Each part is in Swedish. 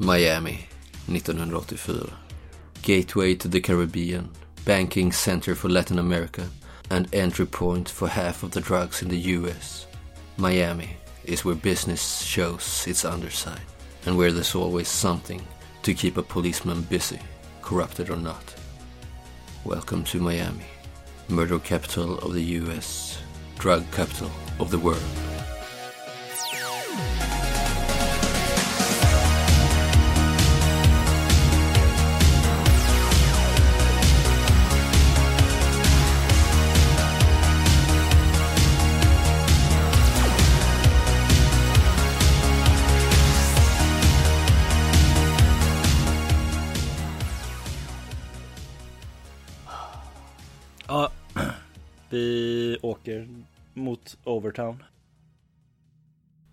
Miami 1984. Gateway to the Caribbean, banking center for Latin America and entry point for half of the drugs in the US. Miami is where business shows its underside and where there's always something to keep a policeman busy, corrupted or not. Welcome to Miami, murder capital of the US, drug capital of the world. Åker mot Overtown.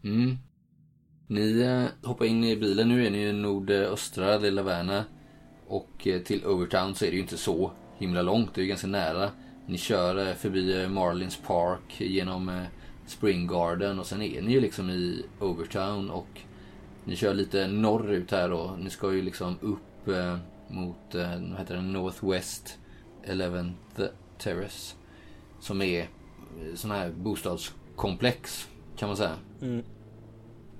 Mm. Ni eh, hoppar in i bilen, nu är ni i nordöstra Lilla Värna. Och eh, till Overtown så är det ju inte så himla långt, det är ju ganska nära. Ni kör eh, förbi eh, Marlins Park, genom eh, Spring Garden och sen är ni ju liksom i Overtown och ni kör lite norrut här då. Ni ska ju liksom upp eh, mot, vad heter det, Northwest 11th Terrace. Som är sån här bostadskomplex kan man säga. Mm.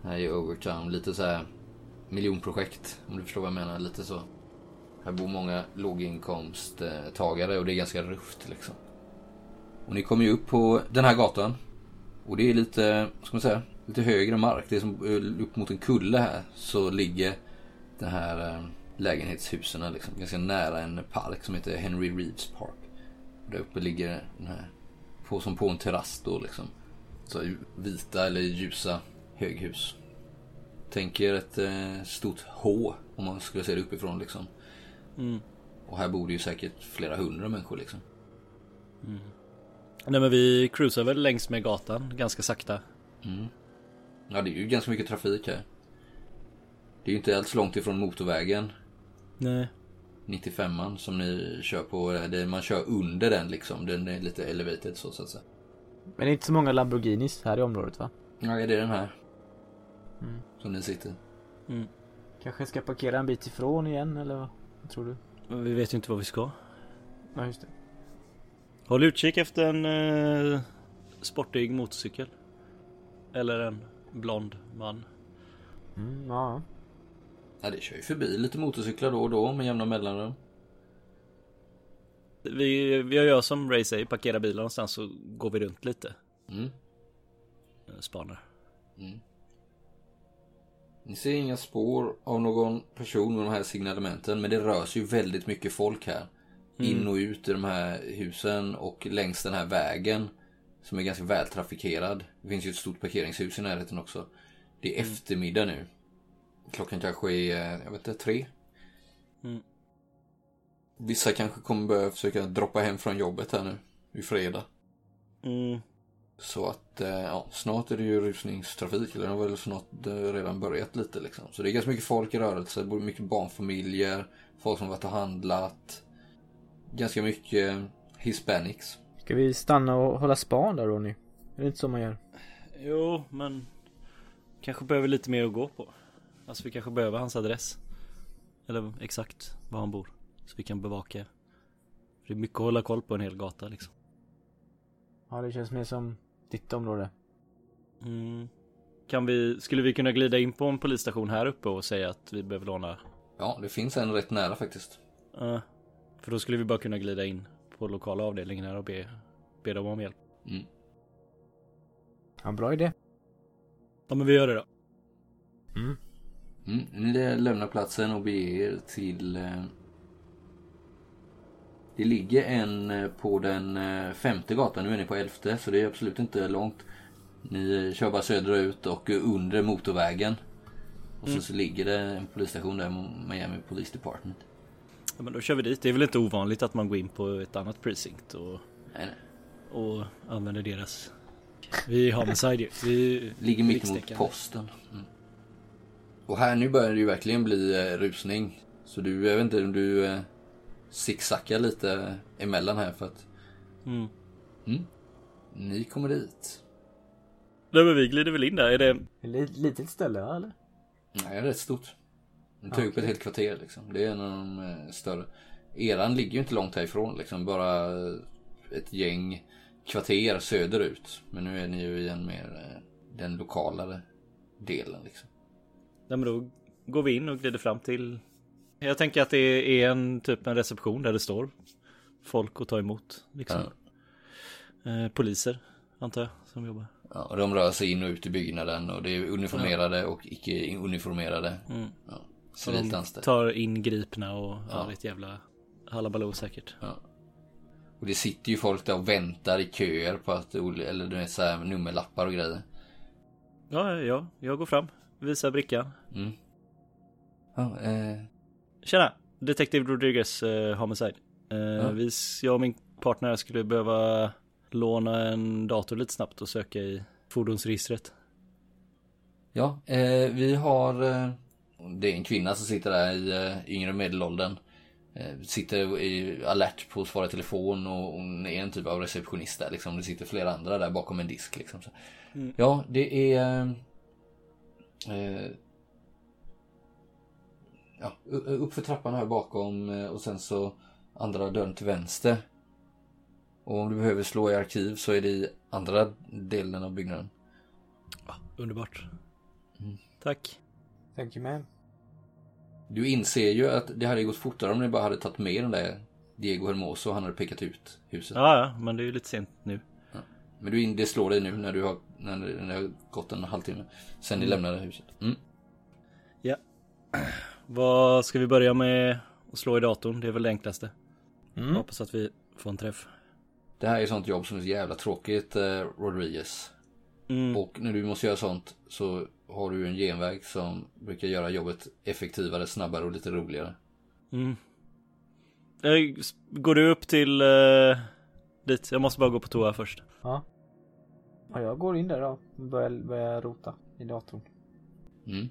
Här i Overtown. Lite så här miljonprojekt om du förstår vad jag menar. Lite så. Här bor många låginkomsttagare och det är ganska rufft liksom. Och ni kommer ju upp på den här gatan. Och det är lite, vad ska man säga, lite högre mark. Det är som eh, upp mot en kulle här så ligger det här eh, lägenhetshusen liksom, ganska nära en park som heter Henry Reeves Park. Där uppe ligger den här, på, som på en terrass då liksom. Så vita eller ljusa höghus. Tänk er ett eh, stort H om man skulle se det uppifrån liksom. Mm. Och här bor det ju säkert flera hundra människor liksom. Nej men vi cruisar väl längs med gatan ganska sakta. Mm. Ja det är ju ganska mycket trafik här. Det är ju inte alls långt ifrån motorvägen. Nej. 95an som ni kör på. Det, man kör under den liksom. Den är lite elevated så, så att säga. Men det är inte så många Lamborghinis här i området va? Ja, det är den här. Mm. Som ni sitter. Mm. Kanske ska parkera en bit ifrån igen eller vad, vad tror du? Vi vet ju inte vad vi ska. Ja just det. Håll utkik efter en eh, sportig motorcykel. Eller en blond man. Mm, ja. Ja, det kör ju förbi lite motorcyklar då och då med jämna mellanrum. Vi, vi gör som Ray säger, parkerar bilen någonstans så går vi runt lite. Mm. Eh, Spanar. Mm. Ni ser inga spår av någon person med de här signalementen. Men det rör sig ju väldigt mycket folk här. In och ut i de här husen och längs den här vägen. Som är ganska vältrafikerad. Det finns ju ett stort parkeringshus i närheten också. Det är eftermiddag nu. Klockan kanske är, jag vet inte, tre. Mm. Vissa kanske kommer börja försöka droppa hem från jobbet här nu. I fredag. Mm. Så att eh, ja, snart är det ju rusningstrafik. Eller det har väl snart eh, redan börjat lite liksom. Så det är ganska mycket folk i rörelse. Mycket barnfamiljer. Folk som varit och handlat. Ganska mycket hispanics. Ska vi stanna och hålla span där Ronny? Är det inte så man gör? Jo, men kanske behöver lite mer att gå på. Alltså vi kanske behöver hans adress. Eller exakt var han bor. Så vi kan bevaka. Det är mycket att hålla koll på en hel gata liksom. Ja det känns mer som ditt område. Mm. Kan vi, skulle vi kunna glida in på en polisstation här uppe och säga att vi behöver låna? Ja, det finns en rätt nära faktiskt. Uh, för då skulle vi bara kunna glida in på lokala avdelningen här och be, be dem om hjälp. Mm. Ja bra idé. Ja men vi gör det då. Mm. Mm. Ni lämnar platsen och beger er till... Eh... Det ligger en eh, på den eh, femte gatan. Nu är ni på elfte så det är absolut inte långt. Ni kör bara söderut och under motorvägen. Och så, så ligger det en polisstation där, Miami Police Department. Ja, men då kör vi dit. Det är väl inte ovanligt att man går in på ett annat precinct och, Nej, nej. och använder deras... Vi har homicide ju. Vi Ligger mitt emot rikstäckande. posten. Mm. Och här nu börjar det ju verkligen bli eh, rusning. Så du, jag vet inte om du eh, zigzaggar lite emellan här för att Mm. mm, ni kommer dit. Nej men vi glider väl in där. Är det... Ett litet ställe ja, eller? Nej, det är rätt stort. Den tar upp ett helt kvarter liksom. Det är en av de eh, större. Eran ligger ju inte långt härifrån liksom. Bara eh, ett gäng kvarter söderut. Men nu är ni ju i en mer den lokalare delen liksom. Ja, men då går vi in och glider fram till... Jag tänker att det är en typ en reception där det står folk att ta emot. Liksom. Eh, poliser, antar jag, som jobbar. Ja, och de rör sig in och ut i byggnaden och det är uniformerade och icke uniformerade. Mm. Ja, Så de tar in gripna och ja. Ja. ett jävla halabaloo säkert. Ja. Och det sitter ju folk där och väntar i köer på att, eller du vet så här nummerlappar och grejer. Ja, ja, jag går fram, visar brickan. Mm. Ja, eh, Tjena! Detective Rodriguez eh, Homicide. Eh, vi, jag och min partner skulle behöva låna en dator lite snabbt och söka i fordonsregistret. ja eh, vi har, eh, det är en kvinna som sitter där i eh, yngre medelåldern. Eh, sitter i alert på att svara telefon och hon är en typ av receptionist där liksom. Det sitter flera andra där bakom en disk liksom. Så. Ja, det är... Eh, ja, upp för trappan här bakom eh, och sen så andra dörren till vänster. Och om du behöver slå i arkiv så är det i andra delen av byggnaden. Underbart. Mm. Tack. Thank you man. Du inser ju att det hade gått fortare om ni bara hade tagit med den där Diego Hermoso och han hade pekat ut huset. Ja, ja, men det är ju lite sent nu. Men du in, det slår dig nu när du har, när det, när det har gått en halvtimme. Sen ni lämnade huset. Mm. Ja. Vad ska vi börja med att slå i datorn? Det är väl det enklaste. Mm. Hoppas att vi får en träff. Det här är sånt jobb som är så jävla tråkigt, eh, Rodriguez. Mm. Och när du måste göra sånt så har du en genväg som brukar göra jobbet effektivare, snabbare och lite roligare. Mm. Eh, Går du upp till eh, dit? Jag måste bara gå på toa först. Ja. Ja, jag går in där då. och Börjar, börjar rota i datorn. Mm.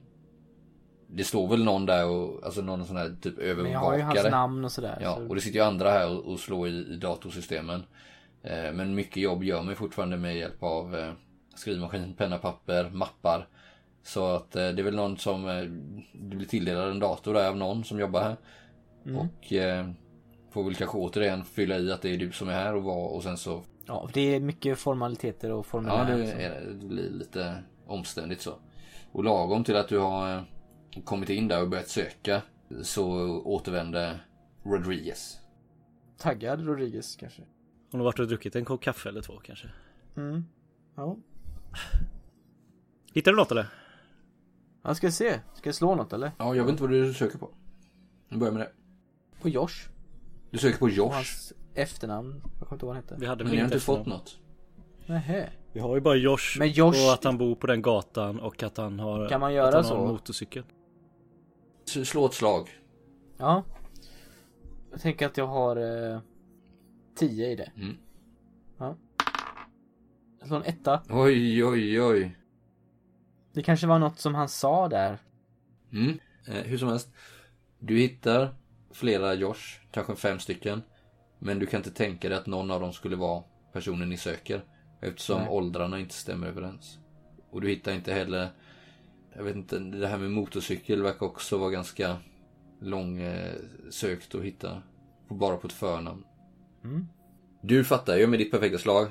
Det står väl någon där och, alltså någon sån här typ Men jag har ju hans övervakare. namn och sådär. Ja, så... och det sitter ju andra här och, och slår i, i datorsystemen. Eh, men mycket jobb gör man fortfarande med hjälp av eh, skrivmaskin, penna, papper, mappar. Så att eh, det är väl någon som, eh, du blir tilldelad en dator där av någon som jobbar här. Mm. Och eh, får väl kanske återigen fylla i att det är du som är här och var och sen så Ja, det är mycket formaliteter och Ja, formulär. det, så. är, det Det blir lite omständigt så. Och lagom till att du har eh, kommit in där och börjat söka så återvände Rodriguez. Taggad Rodriguez kanske. Hon har varit och druckit en kopp kaffe eller två kanske. Mm. Ja. Hittar du något eller? Jag ska se. Ska jag slå något eller? Ja, jag vet inte vad du söker på. Nu börjar med det. På Josh. Du söker på Josh. hans efternamn. Jag kommer inte ihåg vad han hette. Vi hade Men ni har inte fått något. Nähä. Vi har ju bara Josh, Men Josh- och att han bor på den gatan och att han har Kan man att göra han så? har en motorcykel. Slå ett slag. Ja. Jag tänker att jag har eh, 10 i det. Mm. Ja. Jag slår en etta. Oj, oj, oj. Det kanske var något som han sa där. Mm. Eh, hur som helst. Du hittar flera Josh, kanske fem stycken. Men du kan inte tänka dig att någon av dem skulle vara personen ni söker. Eftersom Nej. åldrarna inte stämmer överens. Och du hittar inte heller, jag vet inte, det här med motorcykel verkar också vara ganska långsökt att hitta. Bara på ett förnamn. Mm. Du fattar ju med ditt perfekta slag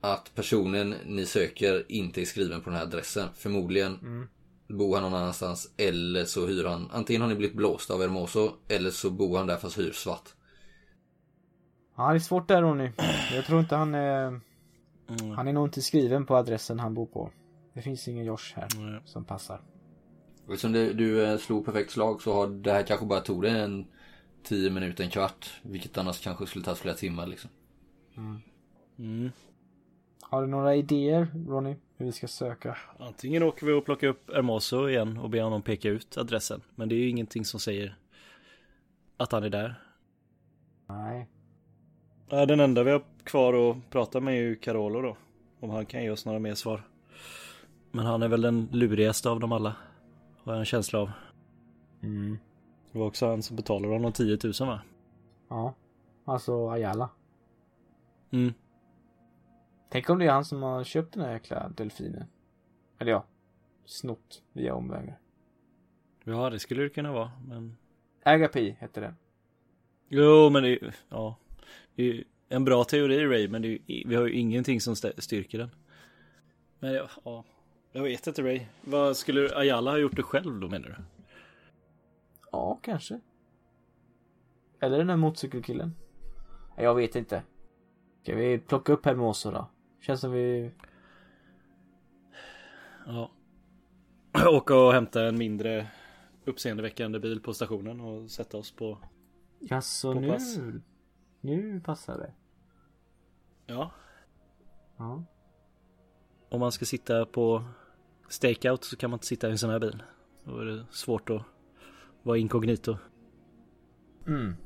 att personen ni söker inte är skriven på den här adressen. Förmodligen Mm. bor han någon annanstans eller så hyr han. Antingen har ni blivit blåsta av Hermoso eller så bor han där fast hyr svart. Ja, det är svårt där Ronny. Jag tror inte han är... Mm. Han är nog inte skriven på adressen han bor på. Det finns ingen Josh här Nej. som passar. Och eftersom du, du eh, slog perfekt slag så har det här kanske bara tog dig en 10 minuter, en kvart. Vilket annars kanske skulle ta flera timmar liksom. Mm. Har du några idéer Ronny? Hur vi ska söka? Antingen åker vi och plockar upp Hermoso igen och ber honom peka ut adressen. Men det är ju ingenting som säger att han är där. Nej. Ja, den enda vi har kvar att prata med är ju Carolo då. Om han kan ge oss några mer svar. Men han är väl den lurigaste av dem alla. Har jag en känsla av. Mm. Det var också han som betalade honom 10 000 va? Ja. Alltså Ayala. Mm. Tänk om det är han som har köpt den här jäkla delfinen. Eller ja. Snott via omvägar. Ja, det skulle det kunna vara, men... Agapi heter den. Jo, men det ja. Ju en bra teori Ray, men det är, ju- vi har ju ingenting som styrker den. Men ja, ja. Jag vet inte Ray. Vad skulle Ayala ha gjort det själv då menar du? Ja, kanske. Eller den där motorcykelkillen. Jag vet inte. Ska vi plocka upp Hermoso då? Känns som vi... Ja. Åka och hämta en mindre uppseendeväckande bil på stationen och sätta oss på... Jaså På nu? pass. Nu passar det. Ja. Ja. Om man ska sitta på stakeout så kan man inte sitta i en sån här bil. Då är det svårt att vara inkognito. Mm.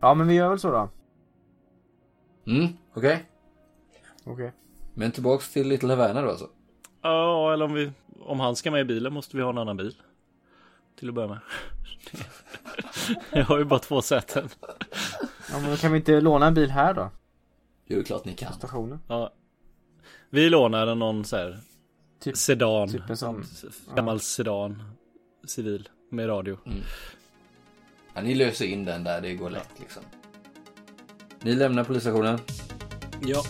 Ja, men vi gör väl så då. Mm, okej. Okej. Men tillbaks till Little Havana då alltså. Ja, eller om vi... Om han ska med i bilen måste vi ha en annan bil. Till att börja med. Jag har ju bara två säten. Ja, men kan vi inte låna en bil här då? Det är ju klart ni kan. Stationen. Ja. Vi lånar någon så här Typ- sedan. typ en sån. Gammal sedan. Civil. Med radio. Ja, ni löser in den där, det går lätt liksom. Ni lämnar polisstationen. Ja.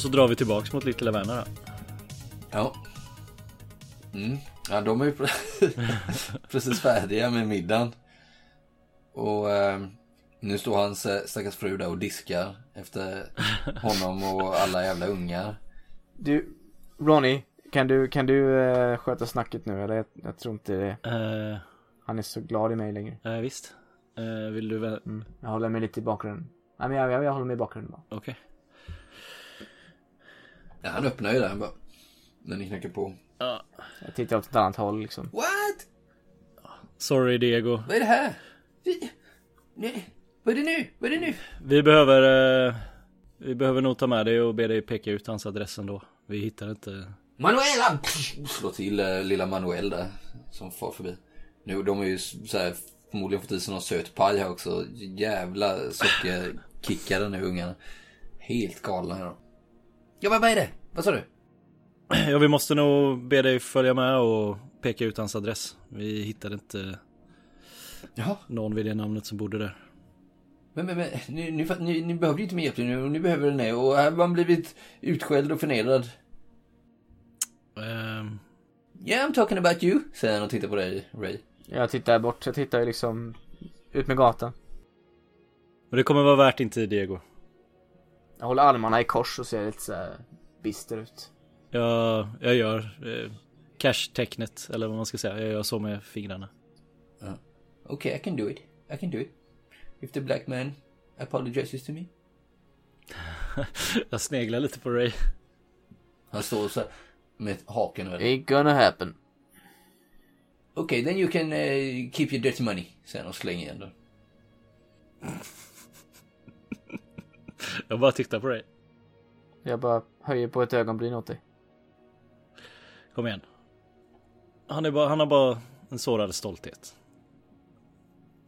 Och så drar vi tillbaks mot Little Havana då. Ja. Mm. Ja, de är ju precis färdiga med middagen. Och eh, nu står hans eh, stackars fru där och diskar efter honom och alla jävla ungar. Du, Ronny. Kan du, kan du eh, sköta snacket nu eller? Jag, jag tror inte det. Eh, Han är så glad i mig längre. eh, visst. Eh, vill du väl... Mm. Jag håller mig lite i bakgrunden. Nej men jag, jag, jag håller mig i bakgrunden bara. Okej. Ja, han öppnar ju där bara. När ni knackar på. Ja. Jag tittar åt ett annat håll liksom. What? Sorry Diego. Vad är det här? Vi... Nej. Vad är det nu? Vad är det nu? Vi behöver... Eh, vi behöver nog ta med dig och be dig peka ut hans adress ändå. Vi hittar inte... Manuela! Slår till eh, lilla Manuel där. Som far förbi. Nu, de är ju så här, förmodligen fått i sig någon söt paj här också. Jävla sockerkickare nu ungarna. Helt galna är de. Ja men vad är det? Vad sa du? Ja, vi måste nog be dig följa med och peka ut hans adress. Vi hittade inte Jaha. någon vid det namnet som bodde där. Men, men, men ni, ni, ni, ni behövde ju inte mer hjälp nu. och Ni behöver den här. Och här har man blivit utskälld och förnedrad. Ehm, Yeah I'm talking about you. Säger han och tittar på dig Ray. Jag tittar bort. Jag tittar ju liksom ut med gatan. men det kommer vara värt din tid Diego. Jag håller armarna i kors och ser lite så här bister ut. Jag, jag gör eh, cash-tecknet, eller vad man ska säga. Jag gör så med fingrarna. Okay I can do it. I can do it. If the black man apologizes to me. Jag sneglar lite på Ray. Han står så här med haken över. Ain't gonna happen. Okay, then you can uh, keep your dirty money. Sen och slänger igen den. Jag bara tittar på Ray. Jag bara höjer på ett ögonbryn åt dig. Kom igen. Han, är bara, han har bara en sårad stolthet.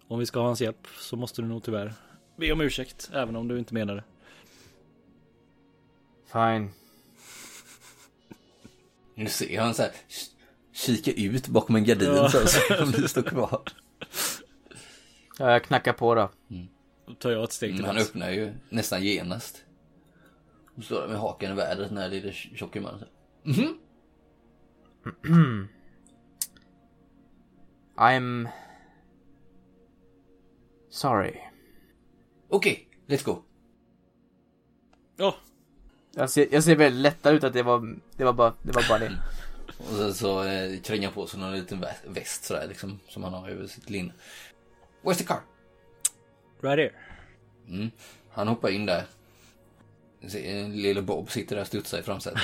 Om vi ska ha hans hjälp så måste du nog tyvärr be om ursäkt, även om du inte menar det. Fine. Nu ser han så här kika ut bakom en gardin Ja. så så om det står kvar. Ja, Jag knackar på då. Då tar jag ett steg Mm, till han öppnar ju nästan genast. Och står där med hakan i vädret den här lilla tjocke mannen. Mhm. I'm... Sorry. Okej, let's go. Ja, Jag ser, jag ser väldigt lättad ut att det var, det var bara det. Var bara det. Och sen så eh, krängar på sig någon liten vä- väst sådär liksom. Som han har över sitt linne. Where's the car? Right here. Mm. Han hoppar in där. Lille Bob sitter där och studsar i framsätet.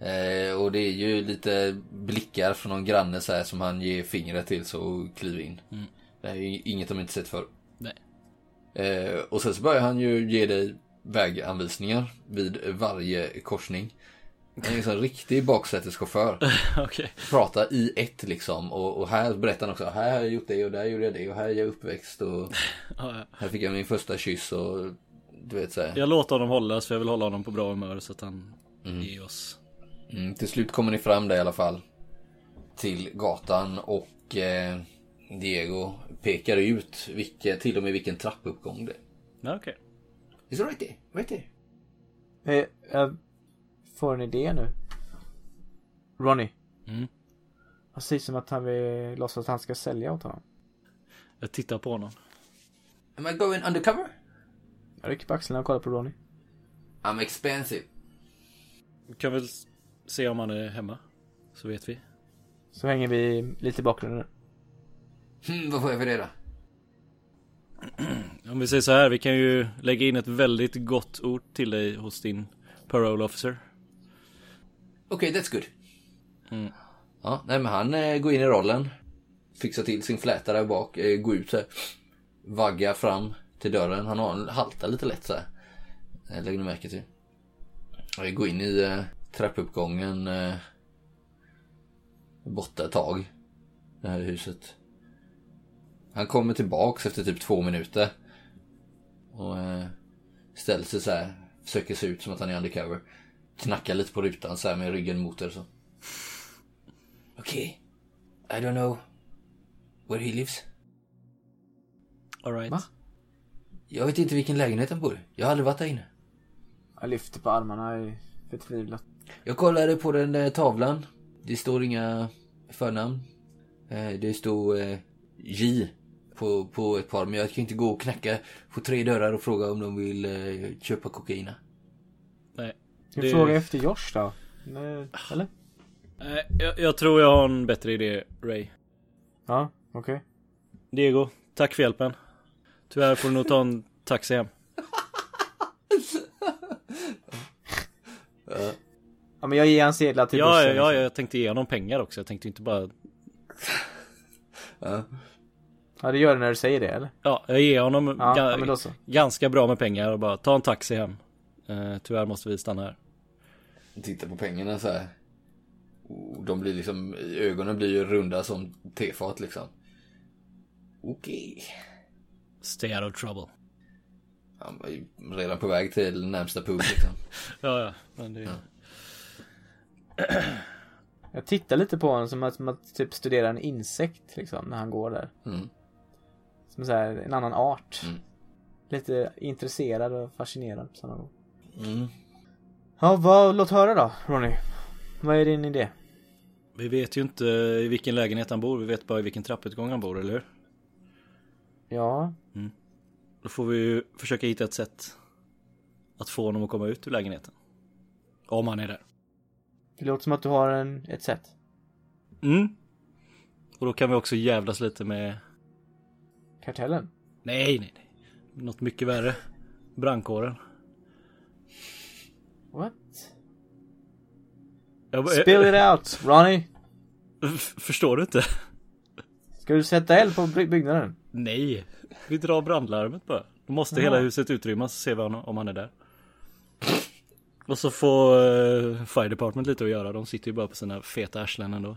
eh, och det är ju lite blickar från någon granne så här som han ger fingret till så kliver in. Mm. Det här är ju inget de inte sett för. Nej. Eh, och sen så börjar han ju ge dig väganvisningar vid varje korsning. Han är en sån riktig baksäteschaufför. Okej. Prata i ett liksom. Och, och här berättar han också, här har jag gjort det och där gjorde jag det och här är jag uppväxt och här fick jag min första kyss och du vet såhär. Jag låter honom hållas för jag vill hålla honom på bra humör så att han Mm. ger oss. Mm, till slut kommer ni fram där i alla fall. Till gatan och eh, Diego pekar ut vilka, till och med vilken trappuppgång det är. Okej. Is it right there? Right there? Eh, jag får en idé nu. Ronny. Mm. Det ser ut som att han vill låtsas att han ska sälja åt honom. Jag tittar på honom. Am I going undercover? Jag rycker på axlarna och kollar på Ronny. I'm expensive. Vi kan väl se om han är hemma. Så vet vi. Så hänger vi lite i bakgrunden. Hmm, vad får jag för det då? Om vi säger så här, vi kan ju lägga in ett väldigt gott ord till dig hos din parole officer. Okej, that's good. Mm. Ja, nej men han eh, går in i rollen. Fixar till sin fläta där bak, eh, går ut så här. Vaggar fram till dörren. Han har en haltar lite lätt så här. Eh, lägger ni märke till. Jag går in i eh, trappuppgången. Eh, borta ett tag. Det här huset. Han kommer tillbaks efter typ två minuter. Och eh, ställer sig så här. Försöker se ut som att han är undercover. Knackar lite på rutan så här med ryggen mot er så. Okej. I don't know where he lives. Alright. Va? Jag vet inte vilken lägenhet han bor i. Jag har aldrig varit där inne. Jag lyfter på armarna i förtvivlat. Jag kollade på den där tavlan. Det står inga förnamn. Eh, Det står eh, J på, på ett par. Men jag kan inte gå och knacka på tre dörrar och fråga om de vill eh, köpa kokaina. Nej. Ska vi Det- fråga efter Josh då? Nej, Eller? Nej, jag, jag tror jag har en bättre idé, Ray. Ja, okej. Diego, tack för hjälpen. Tyvärr får du nog ta en taxi hem. Ja men jag ger han sedlar till Ja, ja, bussen. ja, liksom. jag tänkte ge honom pengar också. Jag tänkte inte bara... Ja. ja det gör det när du säger det eller? Ja, jag ger honom Ja, ga- ja ganska bra med pengar och bara ta en taxi hem. Eh, tyvärr måste vi stanna här. Tittar på pengarna så här. Och De blir liksom, ögonen blir ju runda som tefat liksom. Okej. Stay out of trouble. Han var ju redan på väg till närmsta pub liksom. Ja, ja. Men det... Jag tittar lite på honom som att man typ studerar en insekt liksom när han går där. Mm. Som så här, en annan art. Mm. Lite intresserad och fascinerad på samma gång. Mm. Ja, vad, låt höra då Ronny. Vad är din idé? Vi vet ju inte i vilken lägenhet han bor. Vi vet bara i vilken trapputgång han bor, eller hur? Ja, Då får vi ju försöka hitta ett sätt att få honom att komma ut ur lägenheten. Om han är där. det låter som att du har en, ett sätt. Mm. Och då kan vi också jävlas lite med... Kartellen? Nej, nej, nej. Något mycket värre. Brandkåren. What? Jag, Spill it out, Ronny! F- Förstår du inte? Ska du sätta eld på by- byggnaden? Nej. Vi drar brandlarmet bara. Då måste Jaha. hela huset utrymmas och se han, om han är där. Och så får uh, Fire Department lite att göra. De sitter ju bara på sina feta arslen ändå.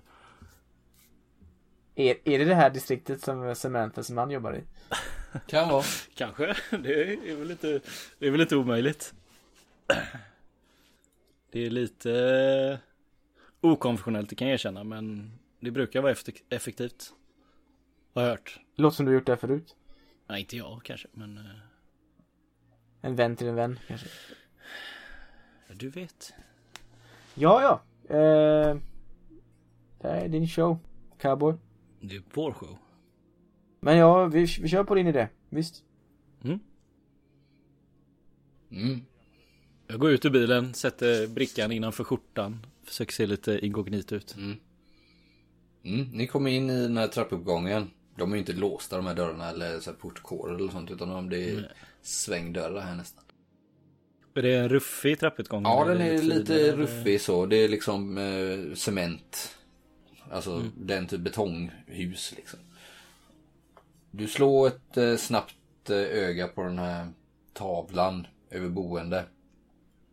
Är, är det det här distriktet som Cementas man jobbar i? Kan vara. Kanske. Det är väl inte, det är väl inte omöjligt. Det är lite eh, okonventionellt, det kan jag erkänna. Men det brukar vara effek- effektivt. Har jag hört. Låter som du gjort det förut. Nej, inte jag kanske, men eh, En vän till en vän kanske. du vet. Ja, ja. Eh, det här är din show, cowboy. Det är vår show. Men ja, vi, vi kör på din idé. Visst. Mm. Jag går ut ur bilen, sätter brickan innanför skjortan. Försöker se lite inkognito ut. Mm. Mm. Ni kommer in i den här trappuppgången. De är ju inte låsta de här dörrarna eller så här portkårer eller sånt utan de, det är svängdörrar här nästan. Är det en ruffig trappuppgång? Ja den är lite eller? ruffig så. Det är liksom eh, cement. Alltså den typ betonghus liksom. Du slår ett eh, snabbt eh, öga på den här tavlan över boende.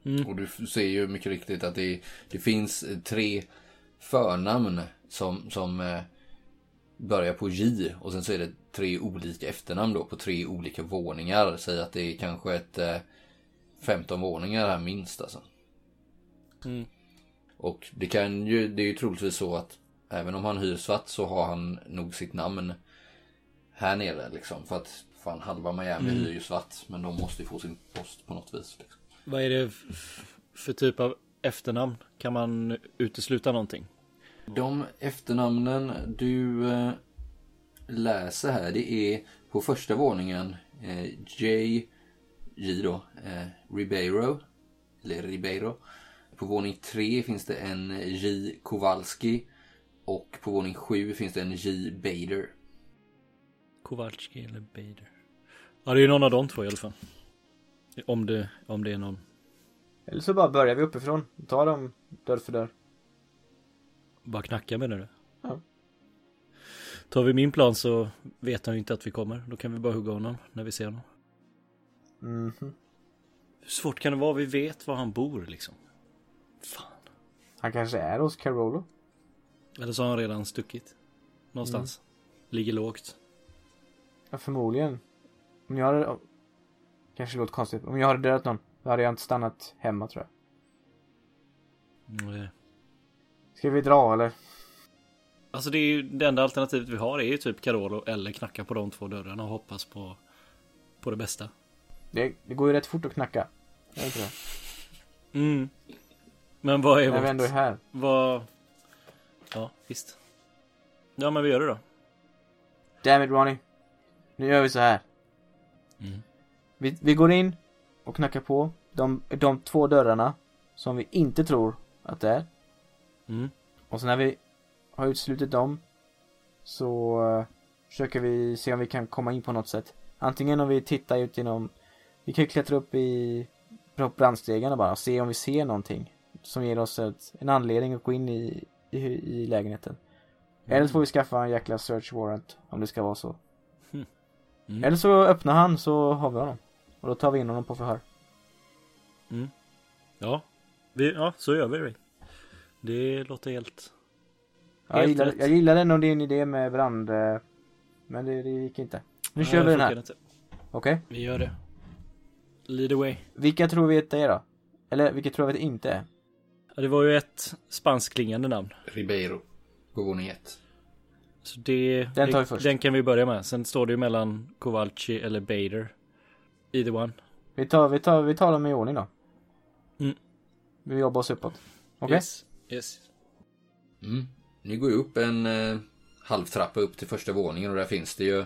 Mm. Och du ser ju mycket riktigt att det, det finns eh, tre förnamn som, som eh, börjar på J. Och sen så är det tre olika efternamn då på tre olika våningar. Säg att det är kanske ett eh, 15 våningar här minst alltså. Mm. Och det kan ju, det är ju troligtvis så att även om han hyr svart så har han nog sitt namn här nere liksom. För att fan halva Miami hyr ju svart. Men de måste ju få sin post på något vis. Liksom. Vad är det för typ av efternamn? Kan man utesluta någonting? De efternamnen du eh, läser här det är på första våningen eh, J, J då, eh, Ribeiro. Eller Ribeiro. På våning tre finns det en J Kowalski. Och på våning sju finns det en J Bader. Kowalski eller Bader? Ja, det är ju någon av de två i alla fall. Om det, om det är någon. Eller så bara börjar vi uppifrån. Ta dem dörr för dörr. Bara knacka menar du? Ja. Tar vi min plan så vet han ju inte att vi kommer. Då kan vi bara hugga honom när vi ser honom. Mhm. Hur svårt kan det vara? Vi vet var han bor liksom. Fan. Han kanske är hos Carolo. Eller så har han redan stuckit. Någonstans. Ligger lågt. Ja, förmodligen. Om jag hade... Kanske låter konstigt. Om jag hade dödat någon, då hade jag inte stannat hemma tror jag. Det- Ska vi dra eller? Alltså det är ju det enda alternativet vi har är ju typ Carolo eller knacka på de två dörrarna och hoppas på, på det bästa. Det, det går ju rätt fort att knacka. Det inte det? Mm. Men vad är När vi ändå är här. Vad... Ja, visst. Ja, men vi gör det då. Damn it Ronny. Nu gör vi så här. Mm. Vi, vi går in och knackar på de, de två dörrarna som vi inte tror att det är. Mm. Och sen när vi har utslutit dem så uh, försöker vi se om vi kan komma in på något sätt. Antingen om vi tittar ut genom, vi kan ju klättra upp i brandstegarna bara och se om vi ser någonting som ger oss ett, en anledning att gå in i, i, i lägenheten. Eller så får vi skaffa en jäkla search warrant om det ska vara så. Mm. Eller så öppnar han så har vi honom. Och då tar vi in honom på förhör. Ja. Vi, ja, så gör vi det. Det låter helt... Jag Helt gillar, rätt. jag gillar ändå din idé med brand. eh, Men det, det gick inte. Nu Nej, kör vi det den här. Okej. Vi gör det. Lead away. Vilka tror vi att det är då? Eller vilka tror vi att det inte är? Ja, det var ju ett spanskklingande namn. Ribeiro. På våning ett. Så det, Den tar vi först. Den kan vi börja med. Sen står det ju mellan Kowalski eller Bader. Either one. Vi tar, vi tar, vi tar dem i ordning då. Mm. Vi jobbar oss uppåt. Okej? Yes. yes. Mm. Ni går ju upp en eh, halvtrappa upp till första våningen och där finns det ju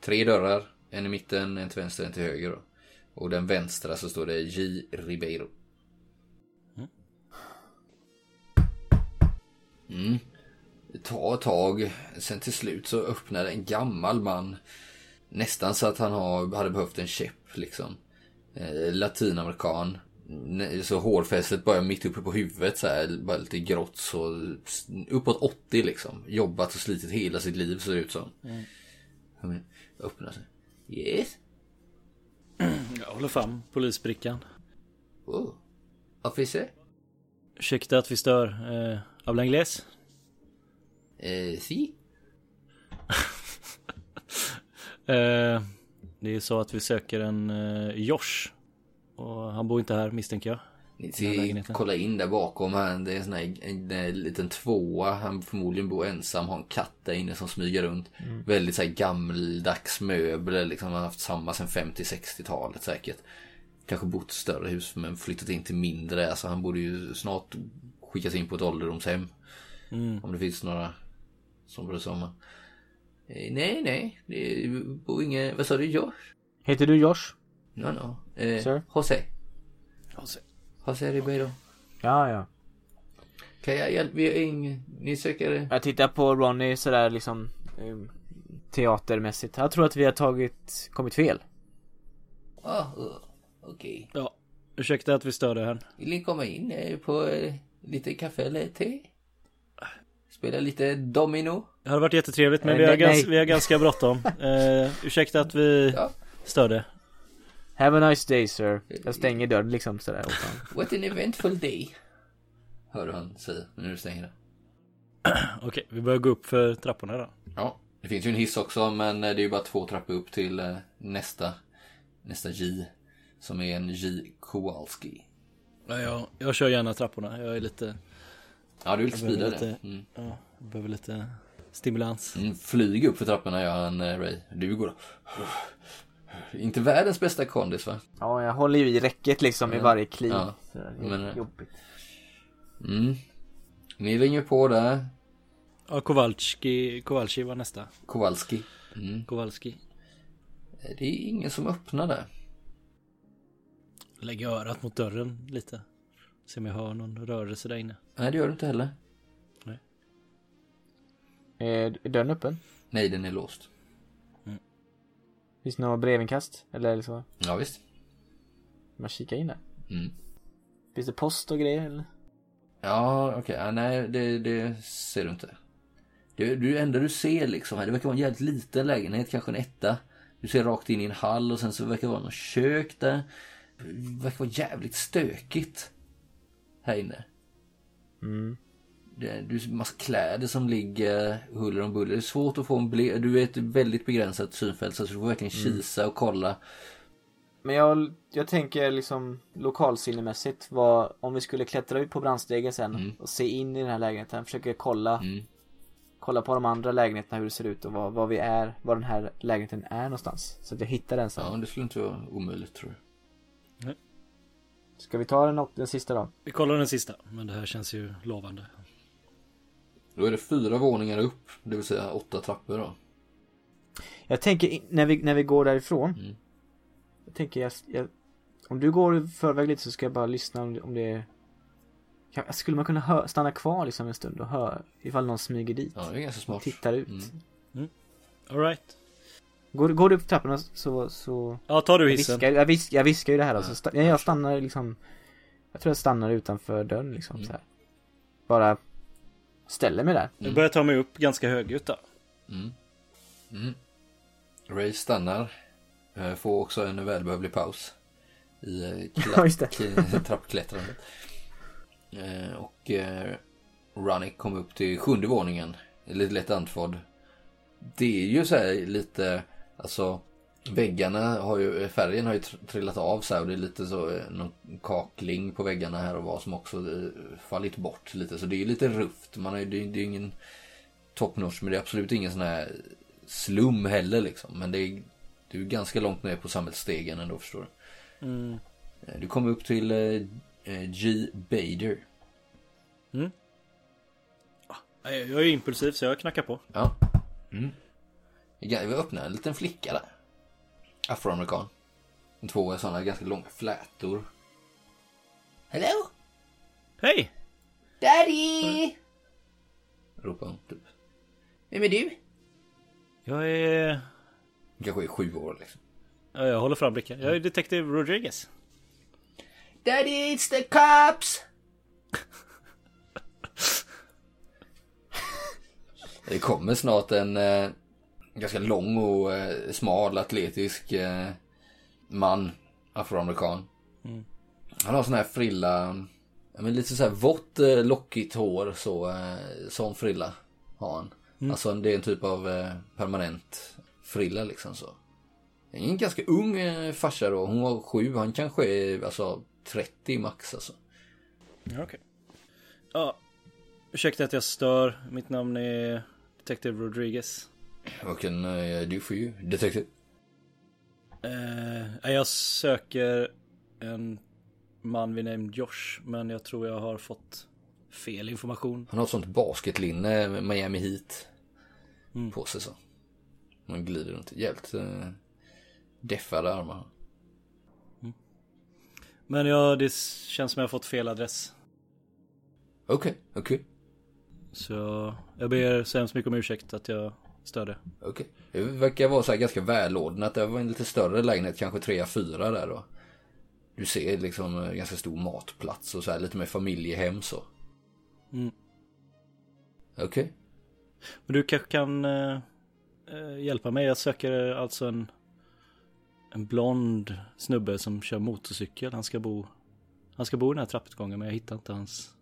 tre dörrar. En i mitten, en till vänster, en till höger. Då. Och den vänstra så står det J. Ribeiro. Mm. Det tar ett tag. Sen till slut så öppnar en gammal man. Nästan så att han har, hade behövt en käpp liksom. Eh, latinamerikan. Så hårfästet börjar mitt uppe på huvudet så här, bara lite grått så uppåt 80 liksom. Jobbat och slitit hela sitt liv ser det ut som. Mm. Öppnar sig. Yes. Jag håller fram polisbrickan. Oh. Officer. Ursäkta att vi stör. Eh, Habla ingles? Eh, si. Eh, det är så att vi söker en eh, Josh. Och han bor inte här misstänker jag. Ni ser, kolla in där bakom här. Det är en sån här en, en liten tvåa. Han förmodligen bor ensam. Har en katt där inne som smyger runt. Väldigt så här gammeldags möbler. Liksom. Han har haft samma sedan 50-60-talet säkert. Kanske bott i större hus men flyttat in till mindre. Alltså han borde ju snart skickas in på ett ålderdomshem. Mm. Om det finns några som bryr sig om honom. Eh, Nej, nej. Det bor inga... Vad sa du? Josh? Heter du Josh? No, no. Eh, Sir? José. José. José Ribeiro. Ja, ja. Kan jag hjälpa? Vi är ing... Ni söker... Jag tittar på Ronny sådär liksom um, teatermässigt. Jag tror att vi har tagit, kommit fel. Ah, uh, okej. Ja. Ursäkta att vi stör det här. Vill ni komma in eh, på eh, lite kaffe eller te? Spela lite domino? Det hade varit jättetrevligt men Eh, vi, har nej, gans, nej. vi har ganska bråttom. Eh, ursäkta att vi Ja. störde. Have a nice day sir. Jag stänger dörren liksom sådär åt honom. What an eventful day. Hör du han säga när du stänger det. Okej, vi börjar gå upp för trapporna då. Ja, det finns ju en hiss också men det är ju bara två trappor upp till eh, nästa, nästa J. Som är en J Kowalski. Ja, jag, jag kör gärna trapporna. Jag är lite, Ja, du vill speeda det. lite- Mm. ja, jag behöver lite stimulans. Mm, flyg upp för trapporna gör han eh, Ray. Du går Inte världens bästa kondis va? Ja, jag håller ju i räcket liksom i Ja. varje kliv. Ja. Sådär, det är Men, eh, jobbigt. Mm. Ni ringer på där. Ja, Kowalski, Kowalski var nästa. Kowalski. Mm. Kowalski. Det är ingen som öppnar där. Lägger örat mot dörren lite. Se om jag hör någon rörelse där inne. Nej, det gör du inte heller. Är dörren öppen? Nej, den är låst. Finns det några brevinkast? Eller så? Ja, visst. Man kikar in där. Mm. Finns det post och grejer eller? Ja, okej. Ja, nej, det, det ser du inte. Det, det enda du ser liksom här, det verkar vara en jävligt liten lägenhet, kanske en etta. Du ser rakt in i en hall och sen så verkar det vara något kök där. Det verkar vara jävligt stökigt. Här inne. Mm. Det, du ser massa kläder som ligger huller om buller. Det är svårt att få en blick. Du är ett väldigt begränsat synfält så du får verkligen kisa och kolla. Men jag, jag tänker liksom lokalsinnemässigt vad, om vi skulle klättra ut på brandstegen sen Mm. och se in i den här lägenheten, försöka kolla, Mm. kolla på de andra lägenheterna hur det ser ut och vad, vad vi är, var den här lägenheten är någonstans. Så att jag hittar den sen. Ja, det skulle inte vara omöjligt tror jag. Ska vi ta den, och, den sista då? Vi kollar den sista. Men det här känns ju lovande. Då är det fyra våningar upp, det vill säga åtta trappor då. Jag tänker när vi, när vi går därifrån. Mm. Jag tänker jag, jag, om du går i förväg lite så ska jag bara lyssna om det, om det kan, Skulle man kunna hö, stanna kvar liksom en stund och höra ifall någon smyger dit? Ja, det är ganska smart. Tittar ut. Mm. Alright. Går, går du upp trapporna så, så Ja, tar du jag hissen. viskar, jag, visk, jag viskar ju det här då, Ja. så sta, jag, jag stannar liksom Jag tror jag stannar utanför dörren liksom Mm. så här. Bara ställer mig där. Jag börjar ta mig upp ganska högljutt då. Mm. Mm. Ray stannar. Eh, Får också en välbehövlig paus. I eh, trappklättrandet. Eh, Och Runnick kom upp till sjunde våningen. Lite lätt andfådd. Det är ju så här lite, alltså väggarna har ju, färgen har ju tr- trillat av så här och det är lite så, eh, någon kakling på väggarna här och vad som också eh, fallit bort lite. Så det är ju lite rufft. Man har ju, det är det är ju ingen top notch men det är absolut ingen sån här slum heller liksom. Men det är, du är ganska långt ner på samhällsstegen ändå förstår du. Mm. Eh, Du kommer upp till G. Bader. Jag jag är impulsiv så jag knackar på. Ja. Mm. Vi öppnar en liten flicka där. Afroamerikan. Två sådana ganska långa flätor. Hello? Hej! Daddy! Ropar hon typ. Vem är du? Jag är... Kanske är sju år liksom. Ja, jag håller fram blicken. Jag är detektiv Rodriguez. Daddy, it's the cops! Det kommer snart en eh, ganska lång och eh, smal atletisk eh, man, afroamerikan. Mm. Han har sån här frilla, ja, men lite så här vått eh, lockigt hår så, eh, sån frilla har han. Alltså det är en typ av eh, permanent frilla liksom så. En ganska ung eh, farsa då, hon var sju, han kanske är alltså 30 max alltså. Ja, okej. Ja, ursäkta att jag stör. Mitt namn är Detective Rodriguez. What can I do for you, detective? Eh, jag söker en man vid namn Josh, men jag tror jag har fått fel information. Han har ett sånt basketlinne med Miami Heat Mm. på sig så. Man glider runt, jävligt eh, deffade armar. Men ja, det känns som jag har fått fel adress. Okej, okej, Så jag ber så hemskt mycket om ursäkt att jag störde. okej. Det verkar vara så här ganska välordnat. Det var en lite större lägenhet, kanske 3-4 där då. Du ser liksom eh, ganska stor matplats och så här lite mer familjehem så. Mm. Okej. Men du kanske kan eh, eh, hjälpa mig? Jag söker alltså en en blond snubbe som kör motorcykel. Han ska bo, han ska bo i den här trappuppgången men jag hittar inte hans.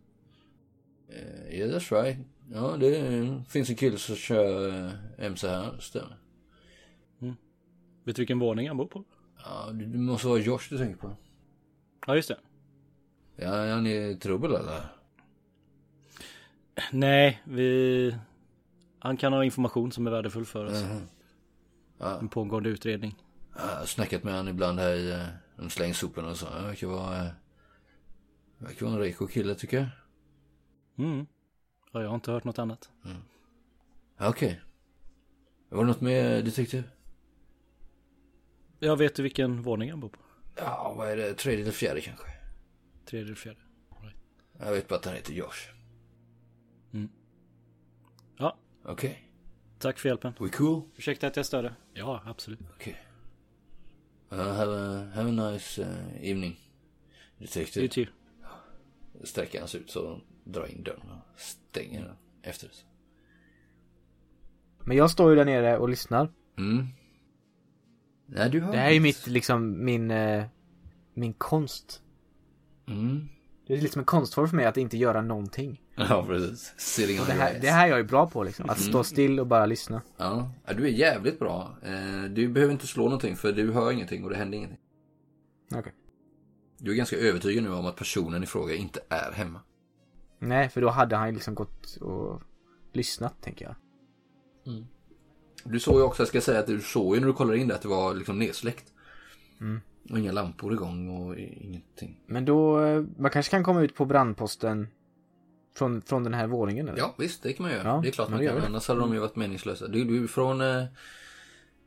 Uh, yeah, that's right. Ja, det finns en kille som kör uh, MC här, stämmer. Vet du vilken våning han bor på? Ja, det måste vara Josh du tänker på. Ja just det. Ja, är han i trubbel eller? Nej, vi... Han kan ha information som är värdefull för oss. Mhm. Ja, En pågående utredning. jag har snackat med han ibland här i de slängsoporna och så. Han verkar vara... Uh, verkar vara en reko kille tycker jag. Mm. Ja, jag har inte hört något annat. Ja, Okej. Var det något med detektiv? Jag vet du vilken våning han bor på? Ja, vad är det? Tredje eller fjärde kanske? Tredje eller fjärde? Jag vet bara att han heter Josh. Ja, Okej. tack för hjälpen. We cool? Ursäkta att jag störde. Ja, absolut. Okej. Uh, have, a, have a nice uh, evening. You Detective. too. Sträcker hans ut så drar in dörren och stänger den efter sig. Men jag står ju där nere och lyssnar. Mm. Nej, du har Det här är ju mitt, liksom, min, eh, min konst. Mm. Det är liksom en konstform för mig att inte göra någonting. Ja, precis. Sitting on det här, det här jag är bra på liksom. Att stå still och bara lyssna. Ja. ja, du är jävligt bra. Eh, du behöver inte slå någonting för du hör ingenting och det händer ingenting. Okej. Du är ganska övertygad nu om att personen i fråga inte är hemma. Nej, för då hade han liksom gått och lyssnat, tänker jag. Du såg ju också, jag ska säga att du såg ju när du kollade in det att det var liksom nedsläckt. Mm. Och inga lampor igång och ingenting. Men då, eh, man kanske kan komma ut på brandposten från, från den här våningen eller? Ja, visst, det kan man göra. Ja, det är klart man kan. Annars hade de ju varit meningslösa. Du, du från... Eh,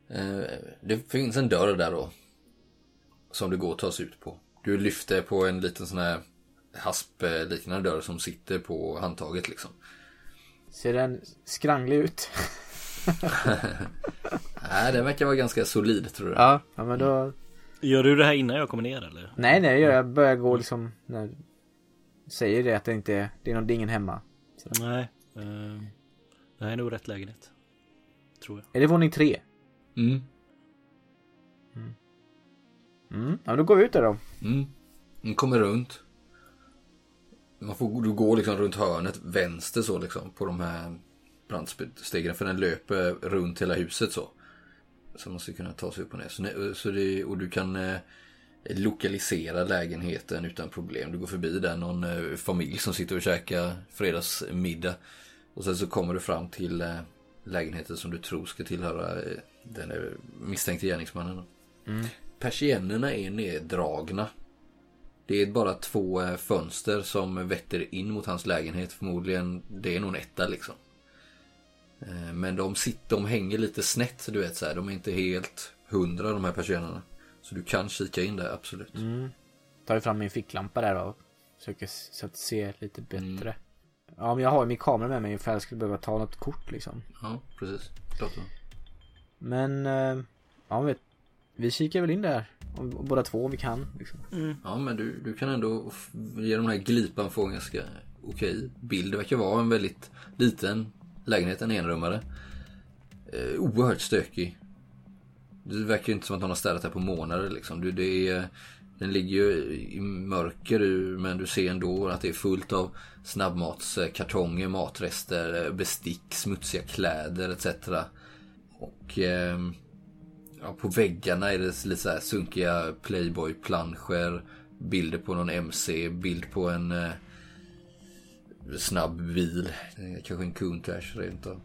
eh, det finns en dörr där då. Som det går att ta sig ut på. Du lyfter på en liten sån här haspliknande dörr som sitter på handtaget liksom. Ser den skranglig ut? Nej, det verkar vara ganska solid tror jag. ja, ja men då... Gör du det här innan jag kommer ner eller? Nej, nej, jag börjar gå liksom när säger det att det inte är, det är, någon, det är ingen hemma. Nej. eh, det här är nog rätt lägenhet. Tror jag. Är det våning tre? Mm. Mm, ja men då går vi ut där då. Mm. Den kommer runt. Man får, du går liksom runt hörnet vänster så liksom på de här brandstegen. För den löper runt hela huset så. Så man ska kunna ta sig upp och ner. Så, så det, och du kan eh, lokalisera lägenheten utan problem. Du går förbi där någon eh, familj som sitter och käkar fredagsmiddag. Och sen så kommer du fram till eh, lägenheten som du tror ska tillhöra eh, den misstänkte gärningsmannen. då. Persiennerna är neddragna. Det är bara två eh, fönster som vetter in mot hans lägenhet. Förmodligen, det är nog en etta liksom. Eh, Men de sitter, de hänger lite snett, du vet så här. De är inte helt hundra de här persiennerna. Så du kan kika in där, absolut. Mm. Tar ju fram min ficklampa där och försöker så att se lite bättre. Ja men jag har ju min kamera med mig ifall jag skulle behöva ta något kort liksom. Ja, precis. Så. Men, eh, ja vet, vi kikar väl in där. Båda två om vi kan. Liksom. Ja, men du, du kan ändå ge de här glipan få en ganska okej bild. Det verkar vara en väldigt liten lägenhet, en enrummare. Eh, oerhört stökig. Det verkar inte som att någon har städat här på månader liksom. Du, det är, den ligger ju i mörker men du ser ändå att det är fullt av snabbmatskartonger, matrester, eh, bestick, smutsiga kläder etc. Och ehm, Ja, på väggarna är det lite så här sunkiga Playboy-planscher. Bilder på någon MC, bild på en eh, snabb bil. Eh, Kanske en Countach rent av.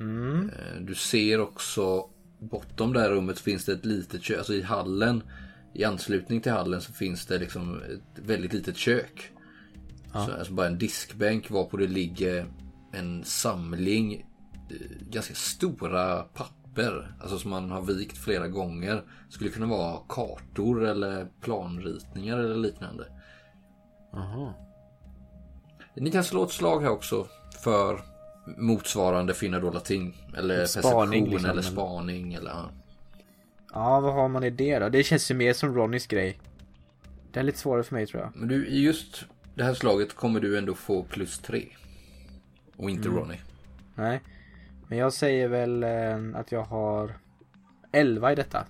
Mm. Eh, Du ser också bortom det här rummet finns det ett litet kök. Alltså i hallen. I anslutning till hallen så finns det liksom ett väldigt litet kök. Så, alltså bara en diskbänk varpå det ligger en samling eh, ganska stora papper. Alltså som man har vikt flera gånger. Skulle kunna vara kartor eller planritningar eller liknande. Jaha. Ni kan slå ett slag här också för motsvarande finna dolda ting. Eller perception liksom, eller men- spaning eller ja. Ja, vad har man i det då? Det känns ju mer som Ronnys grej. Det är lite svårare för mig tror jag. Men du, i just det här slaget kommer du ändå få plus tre. Och inte Ronny. Nej. Men jag säger väl eh, att jag har 11 i detta.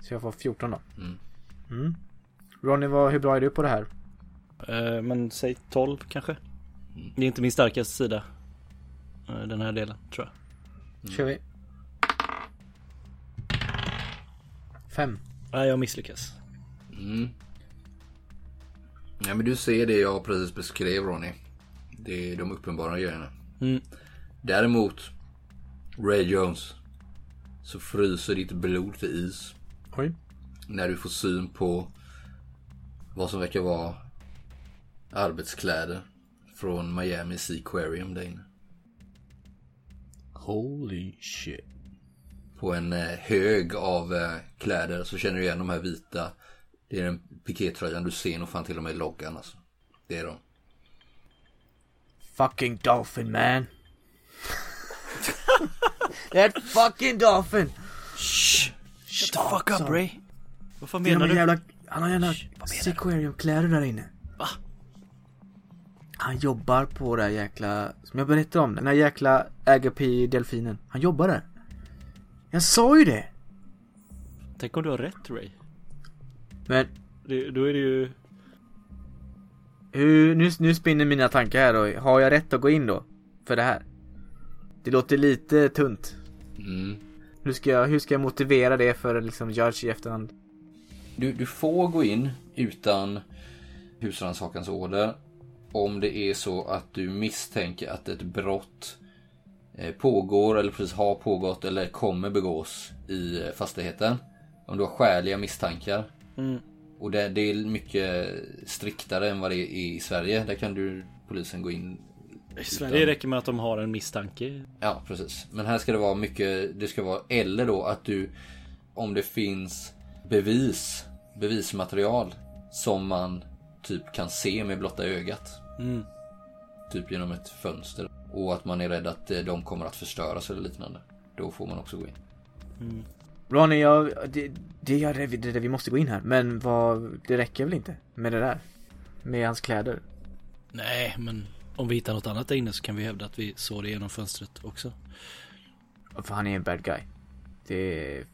Så jag får 14 då. Mm. Mm. Ronny, vad, hur bra är du på det här? Eh, men säg 12 kanske. Mm. Det är inte min starkaste sida. eh, Den här delen tror jag. kör vi. Fem. Nej jag misslyckas. Mm. Ja, men du ser det jag precis beskrev Ronny. Det är de uppenbara grejerna. Mm. Däremot, Ray Jones. Så fryser ditt blod till is. Oj. När du får syn på vad som verkar vara arbetskläder från Miami Seaquarium där inne. Holy shit. På en eh, hög av eh, kläder så känner du igen de här vita. Det är den pikétröjan du ser nog fan till och med loggan alltså. Det är de. Fucking dolphin man. That fucking dolphin. Shh! Shut the fuck up. Ray! Vad fan menar du? jävla, han har jävla sequariumkläder där inne. Va? Han jobbar på det här jäkla, som jag berättade om, den här jäkla Agape-delfinen. Han jobbar där. Jag sa ju det! Tänk om du har rätt Ray? Men Det, då är det ju... hur, nu, nu spinner mina tankar här då. Har jag rätt att gå in då? För det här? Det låter lite tunt. Mm. Hur ska jag, hur ska jag motivera det för liksom judge i efterhand? Du, du får gå in utan husrannsakans order. Om det är så att du misstänker att ett brott eh, pågår eller precis har pågått eller kommer begås i eh, fastigheten. Om du har skäliga misstankar. Mm. Och det, det är mycket striktare än vad det är i Sverige. Där kan du polisen gå in. I Sverige räcker med att de har en misstanke. Ja, precis. Men här ska det vara mycket. Det ska vara eller då att du om det finns bevis, bevismaterial som man typ kan se med blotta ögat. Mm. Typ genom ett fönster. Och att man är rädd att eh, de kommer att förstöras eller liknande. Då får man också gå in. Ronny, jag, det, det, är det, det, det, vi måste gå in här. Men vad, det räcker väl inte med det där? Med hans kläder? Nej, men om vi hittar något annat där inne så kan vi hävda att vi såg det genom fönstret också. För han är en bad guy. Det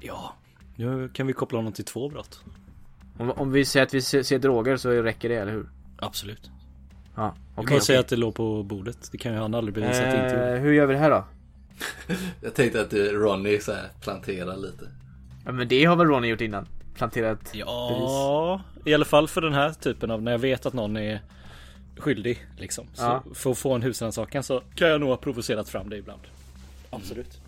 Ja, nu kan vi koppla honom till två brott. om, om vi säger att vi ser, ser droger så räcker det, eller hur? Absolut. Ja, Vi okej. bara säga okej. att det låg på bordet. Det kan ju han aldrig bevisa att det inte gjorde. Eh, hur gör vi det här då? Jag tänkte att eh, Ronny så här planterar lite. Ja, men det har väl Ronny gjort innan? Planterat Ja, i alla fall för den här typen av när jag vet att någon är skyldig liksom. Så Ja. för att få en husrannsakan så kan jag nog ha provocerat fram det ibland. Absolut.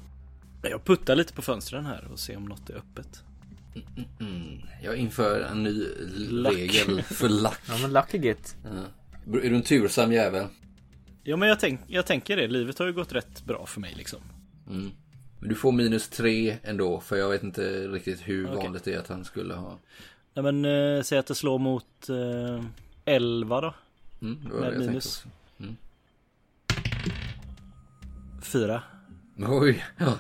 Jag puttar lite på fönstren här och ser om något är öppet. Mm. Jag inför en ny Lack. regel för lack. Ja men lucky git. Ja. Är du en tursam jävel? Ja men jag, tänk, jag tänker det, livet har ju gått rätt bra för mig liksom. Mm. Men du får minus tre ändå. För jag vet inte riktigt hur Okej. vanligt det är att han skulle ha. Nej men eh, säg att det slår mot eh, 11 då. Mm, Med minus. 4. också. Oj, ja.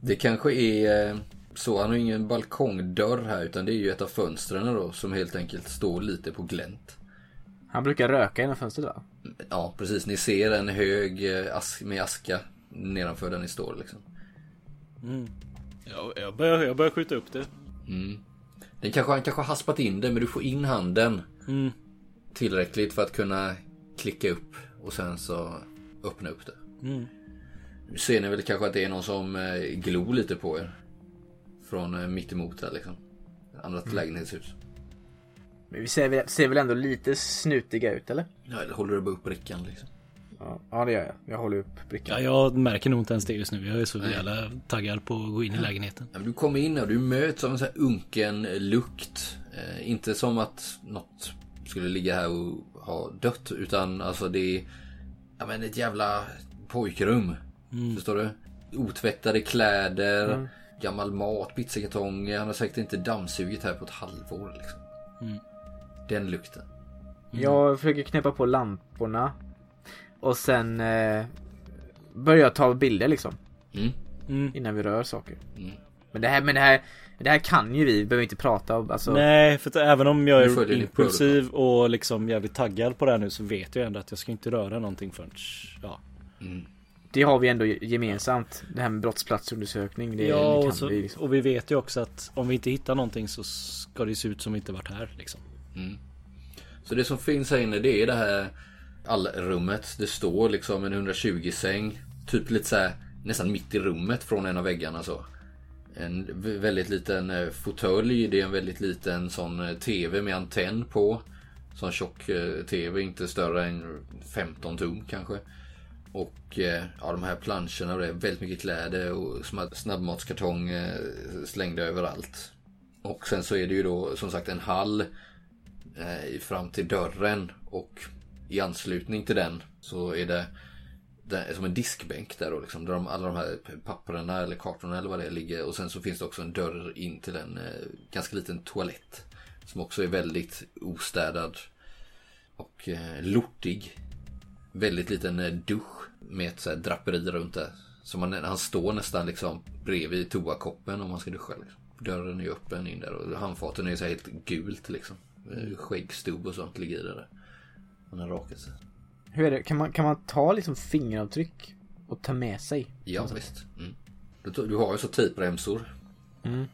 Det kanske är eh, så. Han har ingen balkongdörr här. Utan det är ju ett av fönstren då. Som helt enkelt står lite på glänt. Han brukar röka genom fönstret va? Ja, precis. Ni ser en hög eh, ask, med aska nedanför där ni står liksom. Mm. Ja, jag, börjar, jag börjar skjuta upp det. Mm. Den kanske, han kanske har haspat in det men du får in handen Mm. Tillräckligt för att kunna klicka upp och sen så öppna upp det. Mm. Nu ser ni väl kanske att det är någon som eh, glor lite på er. Från eh, mitt emot här liksom. Ett annat lägenhetshus. Men vi ser, väl- ser väl ändå lite snutiga ut eller? Ja, eller håller du bara upp brickan liksom. Ja, ja det gör jag. Jag håller upp brickan. Ja, jag märker nog inte ens det just nu. Jag är så jävla taggad på att gå in i lägenheten. Ja, men du kommer in och du möts av en sån här unken lukt. Eh, inte som att något skulle ligga här och ha dött. Utan alltså det är ja, men ett jävla pojkrum. Förstår du? Otvättade kläder, gammal mat, pizzakartonger. Han har säkert inte dammsugit här på ett halvår. Liksom. Den lukten. Jag försöker knäppa på lamporna. Och sen eh, börjar jag ta bilder liksom. Mm. Mm. Innan vi rör saker. Mm. Men det här, men det här, det här kan ju vi. Vi behöver inte prata om. Alltså, Nej, för att även om jag är impulsiv och liksom jävligt taggad på det här nu så vet jag ändå att jag ska inte röra någonting förrän, ja. Mm. det har vi ändå gemensamt. Det här med brottsplatsundersökning. Det ja, kan och, så, vi liksom. och vi vet ju också att om vi inte hittar någonting så ska det se ut som vi inte varit här liksom. Mm. Så det som finns här inne det är det här allrummet. Det står liksom en 120 säng. Typ lite så här, nästan mitt i rummet från en av väggarna så. En väldigt liten eh, fåtölj. Det är en väldigt liten sån eh, TV med antenn på. Sån tjock eh, TV, inte större än 15 tum kanske. Och ja, de här planscherna och det är väldigt mycket kläder och snabbmatskartong slängda överallt. Och sen så är det ju då som sagt en hall fram till dörren och i anslutning till den så är det, som en diskbänk där då liksom. Där de, alla de här papperna eller kartorna eller vad det är ligger. Och sen så finns det också en dörr in till en eh, ganska liten toalett. Som också är väldigt ostädad. Och eh, lortig. Väldigt liten eh, dusch med ett så här draperi runt det. Så man, han står nästan liksom bredvid toakoppen om man ska duscha. Liksom. Dörren är ju öppen in där och handfaten är ju så här helt gult liksom. Eh, skäggstubb och sånt ligger i det där. Han har rakat sig. Hur är det? Kan man, kan man ta liksom fingeravtryck och ta med sig? Ja visst. Mm. Du, du har ju så tejpremsor. Mm.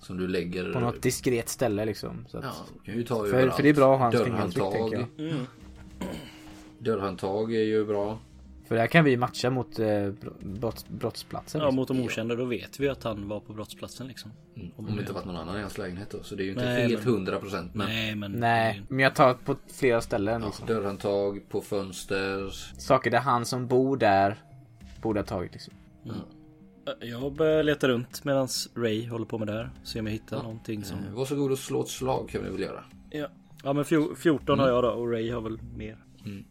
Som du lägger. På något diskret ställe liksom. Så att, Ja, du kan ju ta för, för det är bra att ha hans fingeravtryck Dörrhandtag. tänker jag. Dörrhandtag är ju bra. För där kan vi matcha mot eh, brott, brottsplatsen. Ja, liksom. mot de okända då vet vi att han var på brottsplatsen liksom. Mm. Om det inte varit någon annan i hans lägenhet då. Så det är ju inte Nej, helt men- hundra procent. Men Nej, men... Nej, men jag tar på flera ställen liksom. dörrhandtag på fönster. Saker där han som bor där borde ha tagit liksom. Jag börjar leta runt medan Ray håller på med det här. Se om jag hittar någonting som... Eh, Varsågod och slå ett slag kan vi väl göra. Ja, ja men fjo- 14 har jag då och Ray har väl mer. Mm.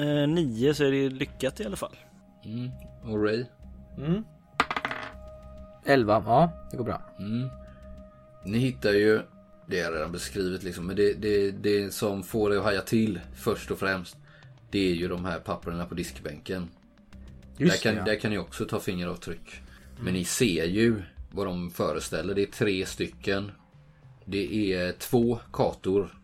Eh, nio så är det lyckat i alla fall. Mm. Och Ray. Mm. 11, ja det går bra. Mm. Ni hittar ju, det jag redan beskrivit liksom, men det, det, det som får det att haja till först och främst. Det är ju de här papperna på diskbänken. Där Just kan, det, ja. där kan ni också ta fingeravtryck. Men ni ser ju vad de föreställer. Det är tre stycken. Det är två kartor.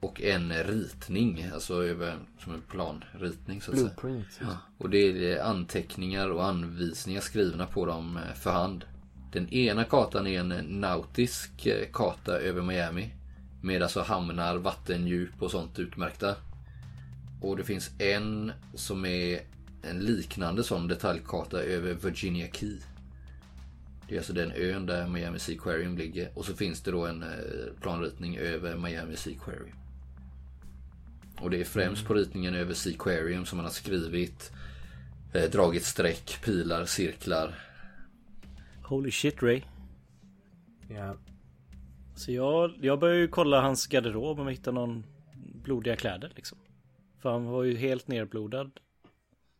Och en ritning. Alltså över, som en planritning så att säga. Blueprint. Ja, och det är anteckningar och anvisningar skrivna på dem eh, för hand. Den ena kartan är en nautisk eh, karta över Miami. Med alltså hamnar, vattendjup och sånt utmärkta. Och det finns en som är en liknande sån detaljkarta över Virginia Key. Det är alltså den ön där Miami Seaquarium ligger. Och så finns det då en eh, planritning över Miami Seaquarium. Och det är främst på ritningen över Seaquarium som man har skrivit eh, dragit streck, pilar, cirklar. Holy shit Ray. Ja. Så jag, jag börjar ju kolla hans garderob om jag hittar någon blodiga kläder liksom. För han var ju helt nerblodad.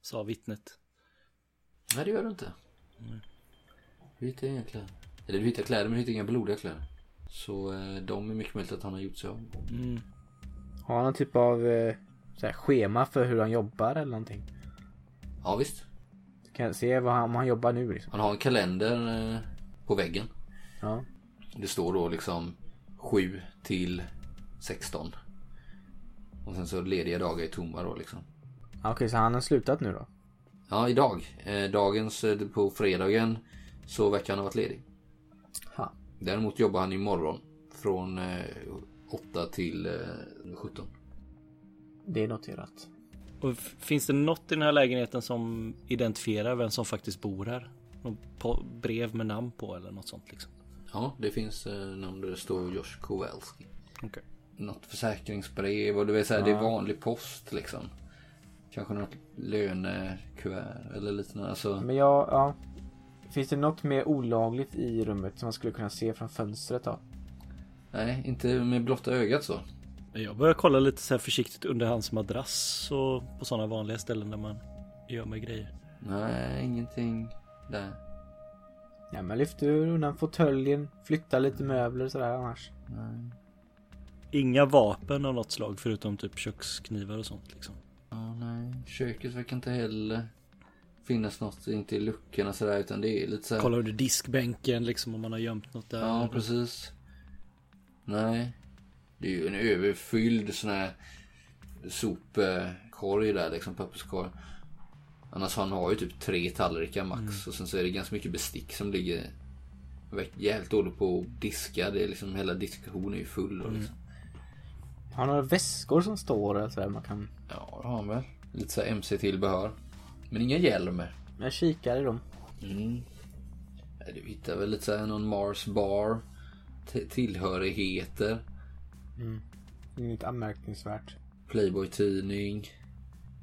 Sa vittnet. Nej det gör du inte. Du hittar inga kläder. Eller du hittar kläder men du hittar inga blodiga kläder. Så eh, de är mycket möjligt att han har gjort sig av. Mm. Har han någon typ av eh, här, schema för hur han jobbar eller någonting? Ja visst. Kan jag se vad han, om han jobbar nu liksom? Han har en kalender eh, på väggen. Ja. Det står då liksom 7 till 16. Och sen så lediga dagar är tomma då liksom. Okej, så han har slutat nu då? Ja, idag. Eh, dagens, eh, på fredagen, så verkar han ha varit ledig. Ha. Däremot jobbar han imorgon. Från eh, 8 till eh, 17. Det är noterat. Och finns det något i den här lägenheten som identifierar vem som faktiskt bor här? Någon på, brev med namn på eller något sånt liksom? Ja, det finns eh, namn där det står Josh Kowalski. Okej. Något försäkringsbrev och du vet såhär, det är vanlig post liksom. Kanske något lönekuvert eller lite alltså. Men jag, ja. Finns det något mer olagligt i rummet som man skulle kunna se från fönstret då? Nej, inte med blotta ögat så. Jag börjar kolla lite så här försiktigt under hans madrass och på sådana vanliga ställen där man gör med grejer. Nej, ingenting där. Ja, men lyfter undan fåtöljen, flyttar lite möbler och sådär annars. Nej. Inga vapen av något slag förutom typ köksknivar och sånt liksom. Ja, nej. Köket verkar inte heller finnas något, inte i luckorna sådär utan det är lite så här. Kolla under diskbänken liksom om man har gömt något där. Ja, precis. Nej. Det är ju en överfylld sån här sopkorg där liksom, papperskorg. Annars han har ju typ tre tallrikar max. Och sen så är det ganska mycket bestick som ligger jävligt dåligt på att diska. Det är liksom hela disktionen är ju full. Och liksom. Har några väskor som står eller sådär man kan... Ja, det har han väl. Lite så här MC-tillbehör. Men inga hjälm. Jag kikar i dem. Mm. Du hittar väl lite så här någon Mars bar. Tillhörigheter. Inget anmärkningsvärt. Playboy-tidning.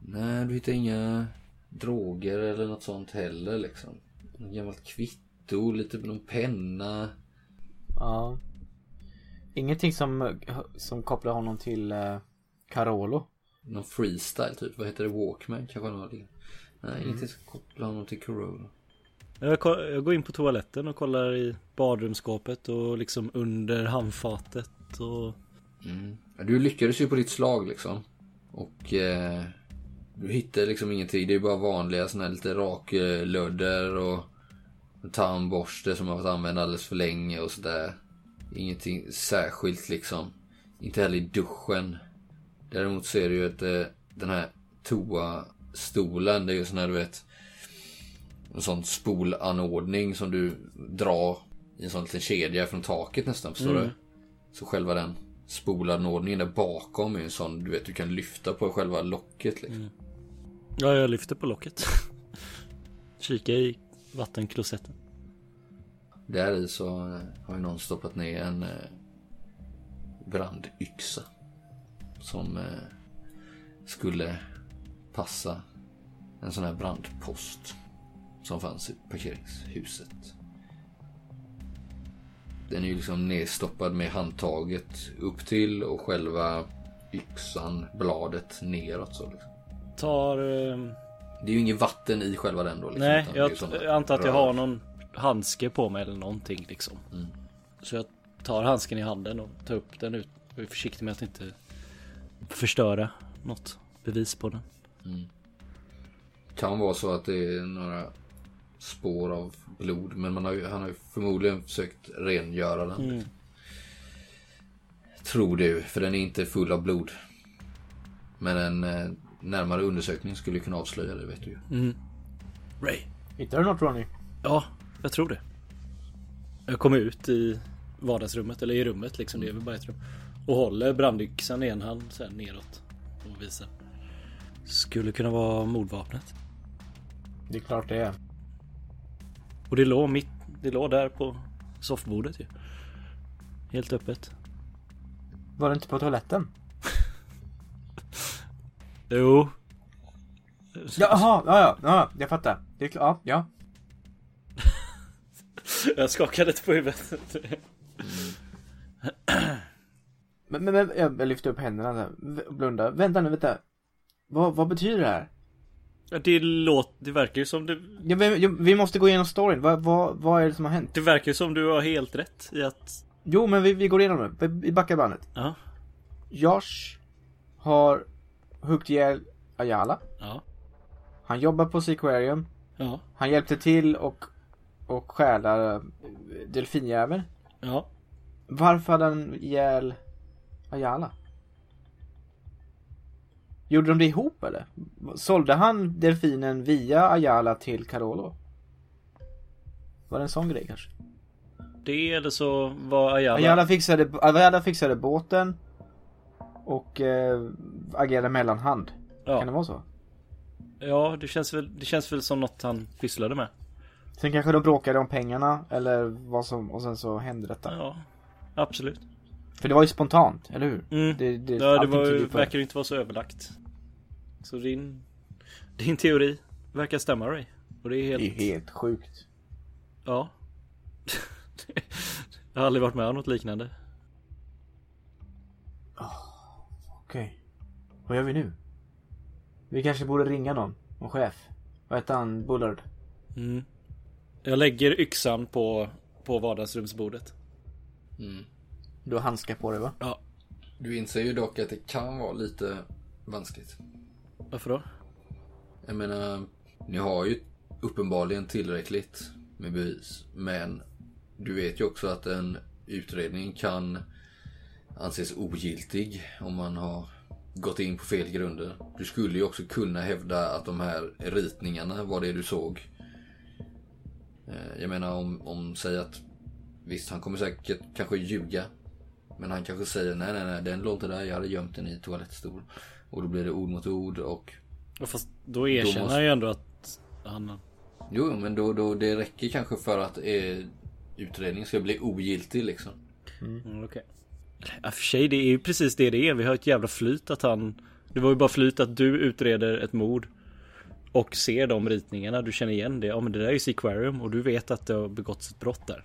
Nej, du hittar inga droger eller något sånt heller liksom. Något gammalt kvitto, lite någon penna. Ja. Ingenting som, som kopplar honom till uh, Carolo. Någon freestyle typ. Vad heter det? Walkman kanske han har det. Nej, ingenting som kopplar honom till Corona. Jag, jag går in på toaletten och kollar i badrumsskåpet och liksom under handfatet och... Mm. Du lyckades ju på ditt slag liksom. Och eh, du hittade liksom ingenting. Det är bara vanliga såna här lite raklödder och tandborste som har varit använd alldeles för länge och sådär. Ingenting särskilt liksom. Inte heller i duschen. Däremot ser du ju att eh, den här toastolen, det är ju sån här du vet. En sån spolanordning som du drar i en sån liten kedja från taket nästan, förstår du? Så själva den spolanordningen där bakom är en sån du vet du kan lyfta på själva locket liksom. Ja, jag lyfter på locket. Kika i vattenklosetten. Där i så eh, har ju någon stoppat ner en eh, brandyxa. Som eh, skulle passa en sån här brandpost. Som fanns i parkeringshuset. Den är ju liksom nedstoppad med handtaget upp till och själva yxan, bladet neråt så liksom. Tar... ehm, Det är ju inget vatten i själva den då. Liksom, nej, jag, antar att jag har någon handske på mig eller någonting liksom. Mm. Så jag tar handsken i handen och tar upp den ut. Och är försiktig med att inte förstöra något bevis på den. Kan vara så att det är några spår av blod. Men man har ju, han har ju förmodligen försökt rengöra den. Mm. Tror du, för den är inte full av blod. Men en eh, närmare undersökning skulle kunna avslöja det vet du ju. Mm. Ray. Hittar du något Ronny? Ja, jag tror det. Jag kommer ut i vardagsrummet, eller i rummet liksom, det är väl bara ett rum. Och håller brandyxan i en hand sen neråt. Och visar. Skulle kunna vara mordvapnet. Det är klart det är. Och det låg mitt, det låg där på soffbordet ju. Helt öppet. Var det inte på toaletten? Jo. Jaha, ja, ja, ja, jag fattar. Det är klart, ja, ja. Jag skakade lite på huvudet. Men, men, men jag lyfter upp händerna där, v- blundar. Vänta nu, vänta. Vad, vad betyder det här? Ja, Det låter, det verkar ju som du, Ja, vi, vi måste gå igenom storyn. Vad, vad, vad är det som har hänt? det verkar ju som du har helt rätt i att, Jo, men vi, vi går igenom det. Vi, backar bandet. ja, Josh har huggit ihjäl Ayala. ja, Han jobbar på Seaquarium. ja, Han hjälpte till och, och stjäla eh, delfinjäveln. ja. Varför hade han ihjäl Ayala? Gjorde de det ihop eller? Sålde han delfinen via Ayala till Carolo? Var det en sån grej kanske? Det eller så var Ayala, Ayala fixade, Ayala fixade båten och eh, agerade mellanhand. ja, Kan det vara så? ja det känns väl, det känns väl som något han pysslade med. Sen kanske de bråkade om pengarna eller vad som, och sen så hände detta. Ja, absolut. För det var ju spontant, eller hur? Mm. Det, det, Ja, det var, verkar inte vara så överlagt. Så din, din teori verkar stämma Ray. Och det är helt, Det är helt sjukt. ja. Jag har aldrig varit med om något liknande. Okej. Vad gör vi nu? Vi kanske borde ringa någon. Någon chef. Vad heter han? Bullard? Mm. Jag lägger yxan på, på vardagsrumsbordet. Mm. Du har handskar på dig va? Ja. Du inser ju dock att det kan vara lite vanskligt. Varför då? Jag menar, ni har ju uppenbarligen tillräckligt med bevis. Men du vet ju också att en utredning kan anses ogiltig om man har gått in på fel grunder. Du skulle ju också kunna hävda att de här ritningarna var det du såg. Eh, Jag menar om, om säg att visst han kommer säkert kanske ljuga. Men han kanske säger nej nej nej den låg inte där jag hade gömt den i toalettstol. Och då blir det ord mot ord och Och Fast då erkänner måste- han ju ändå att han... Jo men då, då det räcker kanske för att eh, utredningen ska bli ogiltig liksom. Mm, okej. Ja, för sig, det är ju precis det det är. Vi har ett jävla flyt att han... Det var ju bara flyt att du utreder ett mord. Och ser de ritningarna, du känner igen det. Ja men det där är ju Seaquarium och du vet att det har begåtts ett brott där.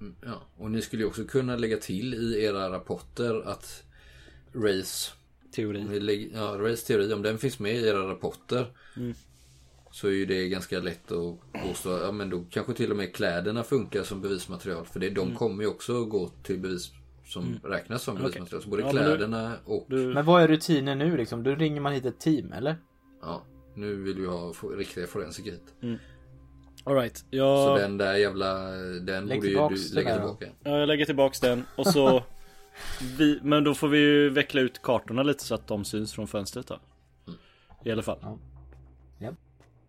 Mm, Ja, och ni skulle ju också kunna lägga till i era rapporter att Race, Teori. ja, Race teori, om den finns med i era rapporter så är ju det ganska lätt att påstå, ja men då kanske till och med kläderna funkar som bevismaterial. För det, de kommer ju också gå till bevis som räknas som bevismaterial. Så både Ja, men du- kläderna och, Du... Men vad är rutinen nu liksom? Då ringer man hit ett team, eller? ja, nu vill vi ha få- riktiga forensiker hit. Alright, Så jag... den där jävla, den Lägg borde ju du lägga tillbaka. Ja, jag lägger tillbaks den och så... vi... Men då får vi ju veckla ut kartorna lite så att de syns från fönstret då. I alla fall. Ja. Japp.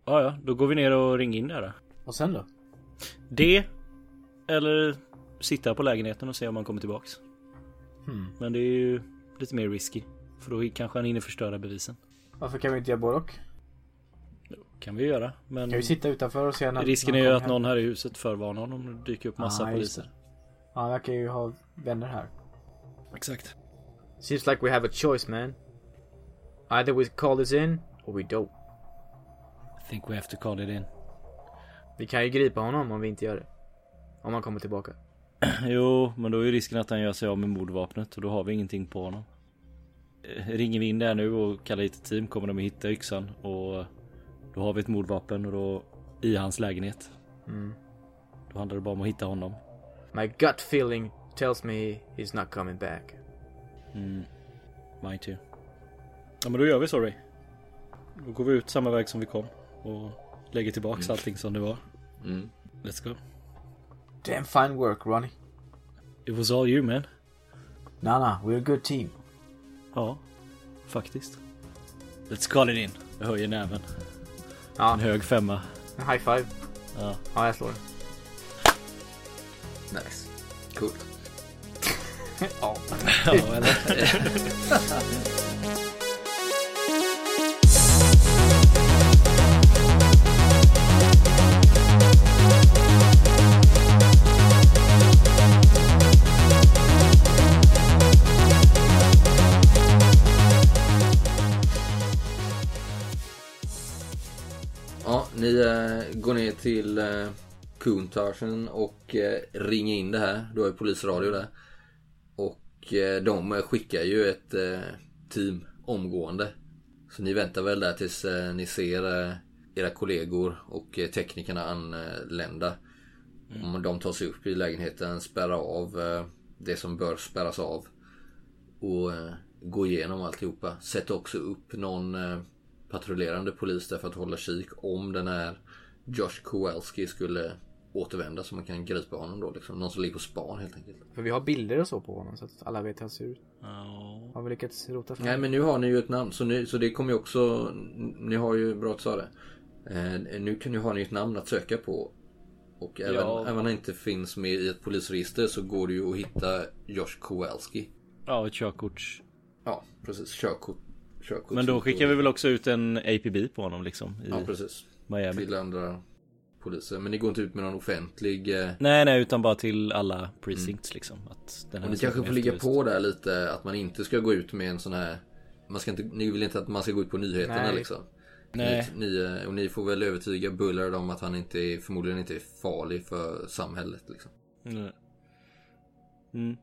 Ja, ja, då går vi ner och ringer in där då. Och sen då? Det eller sitta på lägenheten och se om han kommer tillbaks. Hmm. Men det är ju lite mer risky. För då kanske han hinner förstöra bevisen. Varför kan vi inte göra både och? Kan vi göra. Men Kan vi sitta utanför och se när risken när är ju att hem? någon här i huset förvarnar honom om det dyker upp massa Ah, poliser. Ja, han verkar ju ha vänner här. Exakt. Seems like we have a choice man. Either we call this in, or we don't. I think we have to call it in. Vi kan ju gripa honom om vi inte gör det. Om han kommer tillbaka. Jo, men då är ju risken att han gör sig av med mordvapnet och då har vi ingenting på honom. Eh, Ringer vi in där nu och kallar hit ett team kommer de att hitta yxan och då har vi ett mordvapen och då i hans lägenhet. Mm. Då handlar det bara om att hitta honom. My gut feeling tells me he's not coming back. Mm. Mine too. Ja men då gör vi så Ray. Då går vi ut samma väg som vi kom och lägger tillbaks allting som det var. Mm. Let's go. Damn fine work Ronnie. It was all you man. Nana, we're a good team. Ja, faktiskt. Let's call it in. Jag höjer näven. Ja, En hög femma. en high five. Ja. Ja, jag slår den. Nice. Coolt. Ja. ja eller? ni eh, går ner till eh, Kuntarsen och eh, ringer in det här. Du har ju polisradio där. Och eh, de skickar ju ett eh, team omgående. Så ni väntar väl där tills eh, ni ser eh, era kollegor och teknikerna anlända. Om de tar sig upp i lägenheten, spärrar av det som bör spärras av. Och gå igenom alltihopa. Sätt också upp någon patrullerande polis där för att hålla kik om den här Josh Kowalski skulle återvända så man kan gripa honom då liksom. Någon som ligger på span helt enkelt. För vi har bilder och så på honom så att alla vet hur han ser ut. Ja. Har vi lyckats rota fram? Nej men nu har ni ju ett namn så, nu, så det kommer ju också Ni har ju, bra att sa det eh, Nu kan ni ha ni ett namn att söka på Och även, Ja. även om han inte finns med i ett polisregister så går det ju att hitta Josh Kowalski Ja, ett körkorts. Ja precis, körkort, körkort Men då skickar vi väl också ut en APB på honom liksom i Ja precis Miami. Till andra poliser Men ni går inte ut med någon offentlig eh, Nej, nej, utan bara till alla precincts liksom. Att den här Och ni kanske får ligga på där lite att man inte ska gå ut med en sån här man ska inte, Ni vill inte att man ska gå ut på nyheterna Nej. liksom Nej. Ni, ni, och ni får väl övertyga Bullard om att han inte är, förmodligen inte är farlig för samhället liksom. Nej. Mm.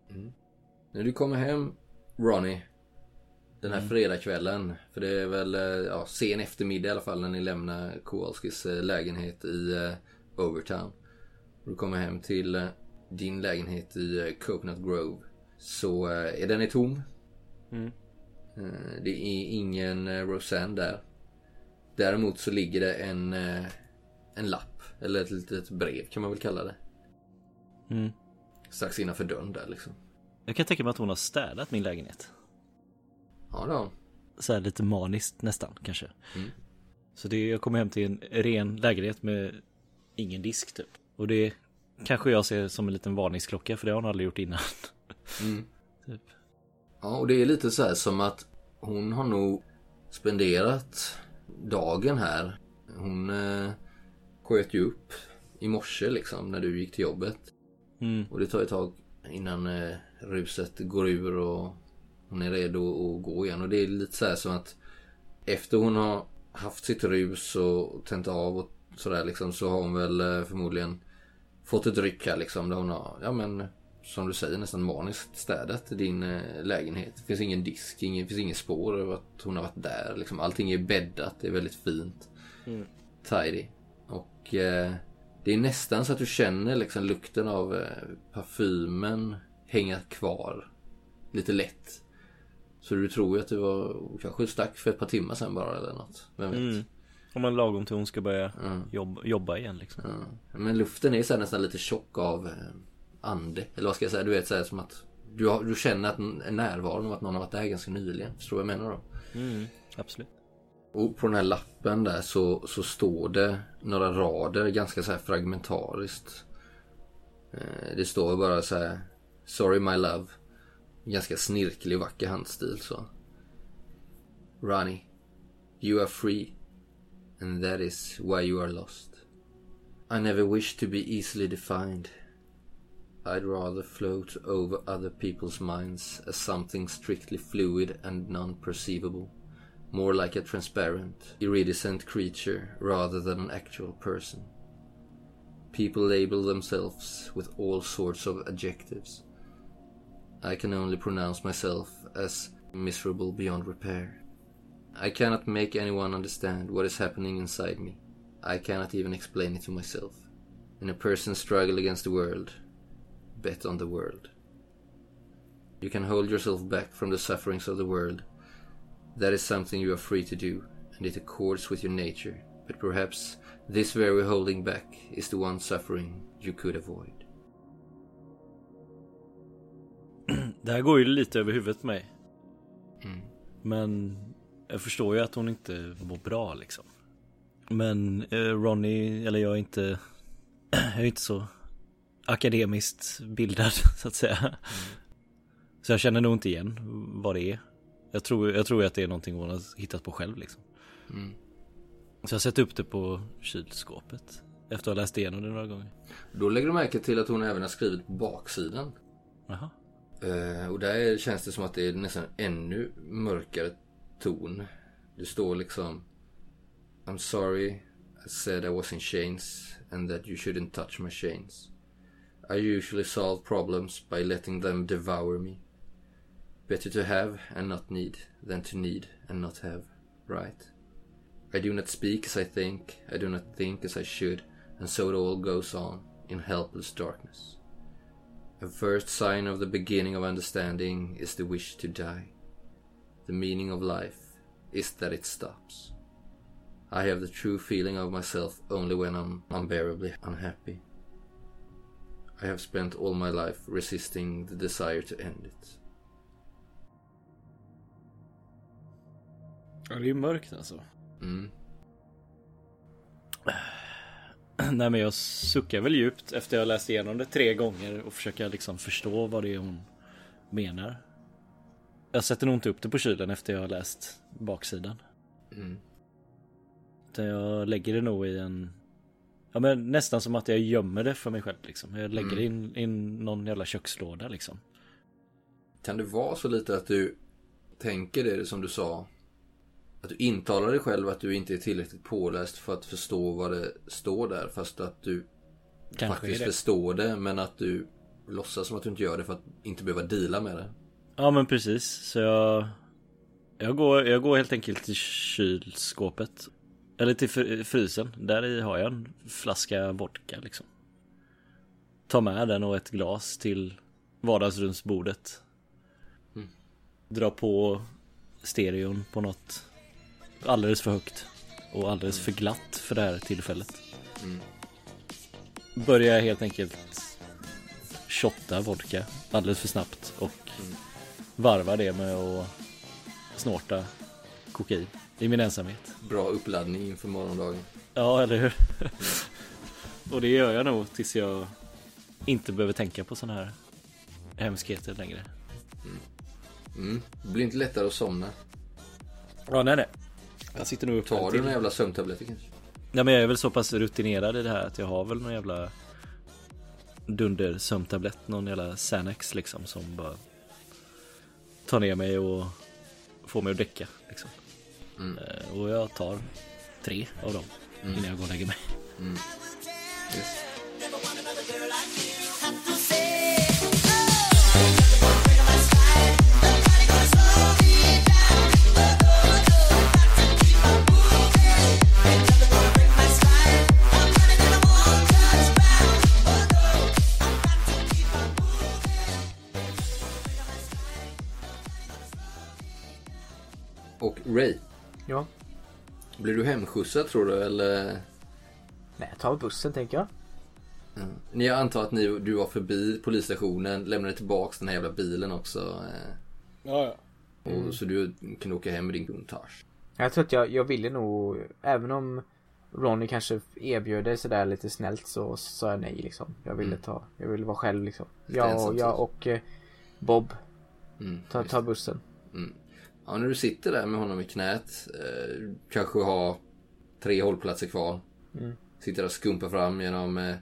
När du kommer hem Ronnie Den Mm. här fredagskvällen För det är väl eh, ja, sen eftermiddag i alla fall när ni lämnar Kowalskis eh, lägenhet i eh, Overtown. Och du kommer hem till din lägenhet i Coconut Grove. Så är den är tom. Mm. Det är ingen Roseanne där. Däremot så ligger det en, en lapp. Eller ett litet brev kan man väl kalla det. Mm. Strax innanför dörren där liksom. Jag kan tänka mig att hon har städat min lägenhet. Ja då. så här lite maniskt nästan kanske. Mm. Så det, jag kommer hem till en ren lägenhet med ingen disk typ. Och det kanske jag ser som en liten varningsklocka för det har hon aldrig gjort innan. Mm. Typ. Ja, och det är lite så här som att hon har nog spenderat dagen här. Hon eh, sköt ju upp i morse liksom när du gick till jobbet. Mm. Och det tar ett tag innan eh, ruset går ur och hon är redo att gå igen. Och det är lite så här som att efter hon har haft sitt rus och tänt av och sådär liksom så har hon väl eh, förmodligen fått ett ryck här liksom där hon har, ja men som du säger nästan maniskt städat din eh, lägenhet. Det finns ingen disk, ingen, det finns ingen spår av att hon har varit där. Liksom, allting är bäddat, det är väldigt fint. Mm. Tidy. Och eh, det är nästan så att du känner liksom lukten av eh, parfymen hänga kvar. Lite lätt. Så du tror ju att du var kanske stack för ett par timmar sedan bara eller något. Vem vet? Mm. Om man lagom till hon ska börja Mm. jobba, jobba igen liksom. Ja. Men luften är så här nästan lite tjock av eh, ande. Eller vad ska jag säga? Du vet så här som att du, har, du känner att en närvaron av att någon har varit där ganska nyligen. Förstår du vad jag menar då? Mm. Absolut. Och på den här lappen där så, så står det några rader ganska så här fragmentariskt. Eh, Det står bara så här Sorry my love. Ganska snirklig vacker handstil så. Ronnie. You are free. And that is why you are lost. I never wish to be easily defined. I'd rather float over other people's minds as something strictly fluid and non-perceivable more like a transparent, iridescent creature rather than an actual person. People label themselves with all sorts of adjectives. I can only pronounce myself as miserable beyond repair. I cannot make anyone understand what is happening inside me. I cannot even explain it to myself. In a person's struggle against the world, bet on the world. You can hold yourself back from the sufferings of the world that is something you are free to do, and it accords with your nature. But perhaps this very holding back is the one suffering you could avoid. Det här går ju lite över huvudet på mig. Mm. Men jag förstår ju att hon inte mår bra liksom. Men eh, Ronny, eller jag är inte, jag är inte så akademiskt bildad så att säga. Så jag känner nog inte igen vad det är. Jag tror, jag tror att det är någonting hon har hittat på själv liksom. Mm. Så jag sätter upp det på kylskåpet. Efter att ha läst igenom det några gånger. Då lägger du märke till att hon även har skrivit på baksidan. Jaha. Eh, och där känns det som att det är nästan ännu mörkare ton. Det står liksom I'm sorry I said I was in chains and that you shouldn't touch my chains. I usually solve problems by letting them devour me. Better to have and not need than to need and not have, right? I do not speak as I think, I do not think as I should, and so it all goes on in helpless darkness. A first sign of the beginning of understanding is the wish to die. The meaning of life is that it stops. I have the true feeling of myself only when I'm unbearably unhappy. I have spent all my life resisting the desire to end it. Ja det är ju mörkt alltså. Mm. Nej men jag suckar väl djupt efter jag läst igenom det tre gånger och försöker liksom förstå vad det är hon menar. Jag sätter nog inte upp det på kylen efter jag har läst baksidan. Mm. Utan jag lägger det nog i en Ja men nästan som att jag gömmer det för mig själv liksom. Jag lägger det in i någon jävla kökslåda liksom. Kan det vara så lite att du tänker det som du sa? Att du intalar dig själv att du inte är tillräckligt påläst för att förstå vad det står där. Fast att du Kanske faktiskt det. förstår det. Men att du låtsas som att du inte gör det för att inte behöva deala med det. Ja men precis. Så jag jag går, jag går helt enkelt till kylskåpet. Eller till fr- frysen. Där i har jag en flaska vodka liksom. Tar med den och ett glas till vardagsrumsbordet. Mm. Drar på stereon på något alldeles för högt. Och alldeles för glatt för det här tillfället. Mm. Börjar helt enkelt shotta vodka alldeles för snabbt och Mm. varva det med att snorta kokain i min ensamhet. Bra uppladdning inför morgondagen. Ja, eller hur? Och det gör jag nog tills jag inte behöver tänka på sådana här hemskheter längre. Mm. Det blir inte lättare att somna. Ja, nej, nej. Jag sitter nog uppe Tar du några jävla sömntabletter kanske? Ja, men jag är väl så pass rutinerad i det här att jag har väl någon jävla dunder sömntablett, någon jävla Xanax liksom som bara tar ner mig och får mig att däcka liksom. Mm. Eh, Och jag tar tre av dem innan jag går och lägger mig. Yes. Ray, Ja. blir du hemskjutsad tror du eller? Nej, jag tar bussen tänker jag. Ni jag antar att ni, du var förbi polisstationen, lämnade tillbaks den här jävla bilen också. eh, Ja, ja. Och så du kunde åka hem med din Countach. Jag tror att jag, jag ville nog, även om Ronny kanske erbjöd det sådär lite snällt så sa jag nej liksom. Jag ville Mm. ta, jag ville vara själv liksom. Jag, jag och eh, Bob Mm, tar, tar bussen. Mm. Ja, när du sitter där med honom i knät, eh, kanske har tre hållplatser kvar. Mm. Sitter och skumpar fram genom eh,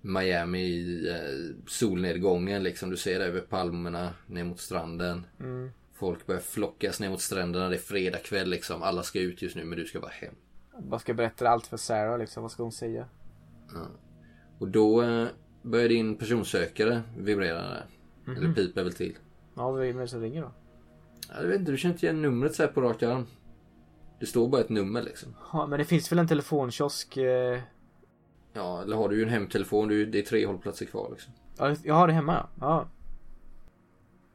Miami i eh, solnedgången liksom. Du ser det över palmerna ner mot stranden. Mm. Folk börjar flockas ner mot stränderna. Det är fredag kväll liksom. Alla ska ut just nu men du ska bara hem. Vad ska jag berätta allt för Sarah liksom? Vad ska hon säga? Och då eh, börjar din personsökare vibrera där. Eller piper väl till. Ja, vem är det som ringer då? Jag vet inte, du känner inte igen numret så här på rak arm. Det står bara ett nummer liksom. Ja, men det finns väl en telefonkiosk? Eh... Ja, eller har du ju en hemtelefon, det är tre hållplatser kvar liksom. Ja, jag har det hemma ja. ja.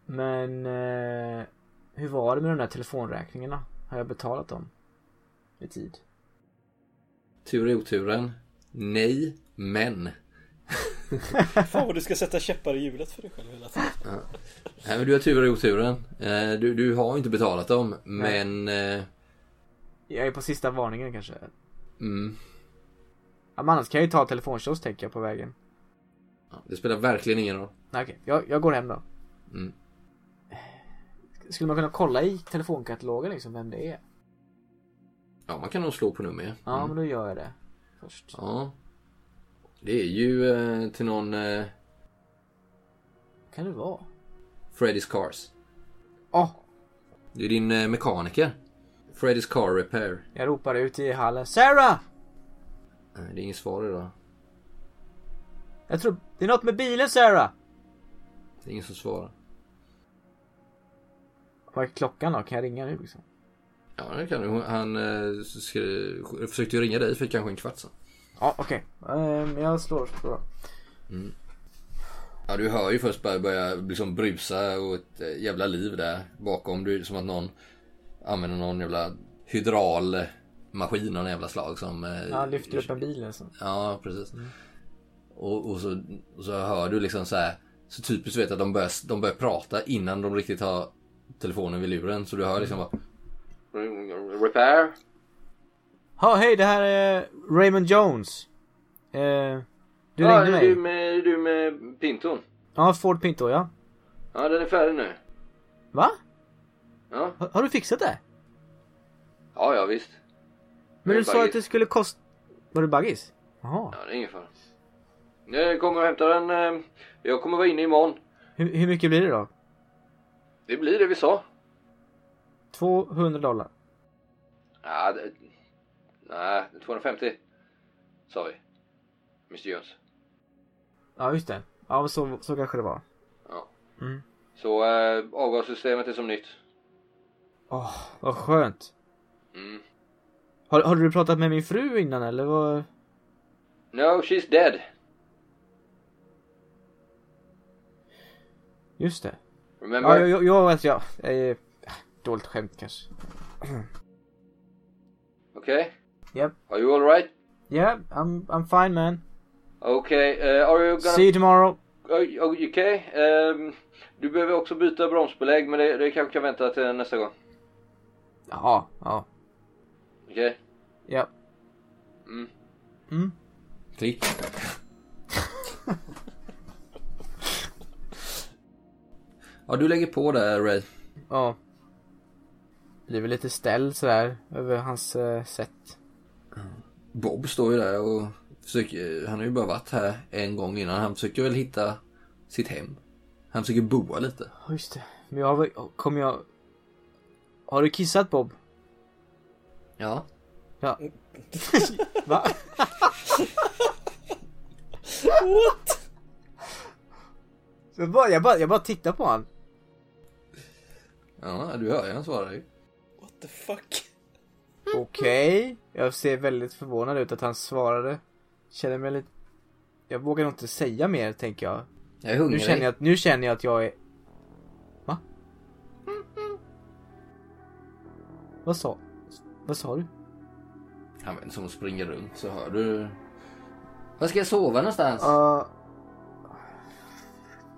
Men eh... hur var det med de där telefonräkningarna? Har jag betalat dem? I tid? Tur i oturen. Nej, men. Fan vad du ska sätta käppar i hjulet för dig själv hela tiden. Nej, men du har tur i oturen. Du, du har inte betalat dem, men... eh, Jag är på sista varningen kanske. Mm, Ja, men annars kan jag ju ta telefonkiosk tänker jag på vägen. ja, det spelar verkligen ingen roll. Nej, okej. Jag, jag går hem då. Mm. Skulle man kunna kolla i telefonkatalogen liksom vem det är? Ja, man kan nog slå på nummer. Ja, Mm. men då gör jag det. Först. Ja. Det är ju eh, till någon eh, kan det vara? Freddy's Cars. Åh! Det är din eh, mekaniker. Freddy's Car Repair. jag ropar ut i hallen. Sarah! Nej, det är inget svar idag. Jag tror det är något med bilen Sarah! Det är ingen som svarar. Vad är klockan då? Kan jag ringa nu liksom? Ja, det kan du. Han eh, skri- försökte ju ringa dig för kanske en kvart sedan. Ja, okej. Ehm, jag slår. Bra. Ja, du hör ju först bara börja liksom brusa och ett eh, jävla liv där bakom. Det är som att någon använder någon jävla hydraulmaskin av jävla slag som... eh, Han lyfter upp en bil liksom. Ja, precis. Och, och, så, och så hör du liksom så här. Så typiskt vet att de börjar, de börjar prata innan de riktigt har telefonen vid luren. Så du hör liksom bara... Repair? Ja, hej det här är Raymond Jones. Eh, du ja, ringde det är mig. du med, du med Pinton. Ja, Ford Pinto ja. Ja, den är färdig nu. Va? Ja, Har, har du fixat det? ja, ja visst. Men du sa baggis. att det skulle kosta... Var det baggis? Jaha. Ja, det är ingen fara. Jag kommer och hämtar den. eh, Jag kommer vara inne imorgon. Hur, hur mycket blir det då? Det blir det vi sa. 200 dollar. Ja, det, nej, 250. Sa vi. Mr Jones. Ja, just det. Ja, så, så kanske det var. Ja. Mm. Så äh, avgassystemet är som nytt. Åh, vad skönt. Mm. Har, har du pratat med min fru innan eller vad? No, she's dead. Just det. Remember? Ja, jag, jag, jag vet, ja. Dåligt skämt kanske. Okay? Yep. Are you alright? Yeah, I'm, I'm fine man. Okay, uh, are you gonna... See you tomorrow. Okay? Ehm, du behöver också byta bromsbelägg men det, det kanske kan vänta till nästa gång. Ja, ja. Okej. Ja. Mm. Mm. Klick. ja, du lägger på där Ray. Ja. Blir väl lite ställd sådär över hans eh, sätt. Bob står ju där och försöker, han har ju bara varit här en gång innan. Han försöker väl hitta sitt hem. Han försöker boa lite. Ja, just det. Men jag har kommer jag... Har du kissat Bob? Ja. Ja. Va? What? Jag, bara, jag, bara, jag bara tittar på han. Ja, du hör ju, han svarar ju. What the fuck? Okej. Jag ser väldigt förvånad ut att han svarade. Känner mig lite... Jag vågar nog inte säga mer tänker jag. Jag är hungrig. Nu känner jag, att- nu känner jag att jag är... Va? Vad sa... Vad sa du? Han vet som springer runt så hör du. Var ska jag sova någonstans? Uh,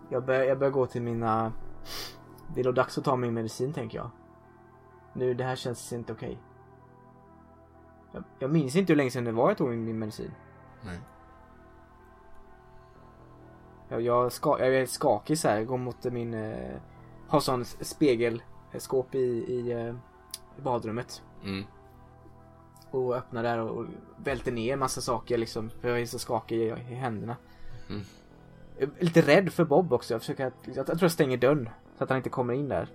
jag, bör, jag börjar gå till mina... Det är nog dags att ta min medicin tänker jag. Nu, det här känns inte okej. Jag, jag minns inte hur länge sedan det var jag tog min, min medicin. Nej. Jag, jag, ska, jag är skakig så här, går mot min... Eh, har sån spegelskåp i, i, eh, i badrummet. Mm. Och öppnar där och, och välter ner massa saker liksom. För jag är så skakig i, i händerna. Mm. Jag är lite rädd för Bob också. Jag, försöker, jag, jag tror jag stänger dörren. Så att han inte kommer in där.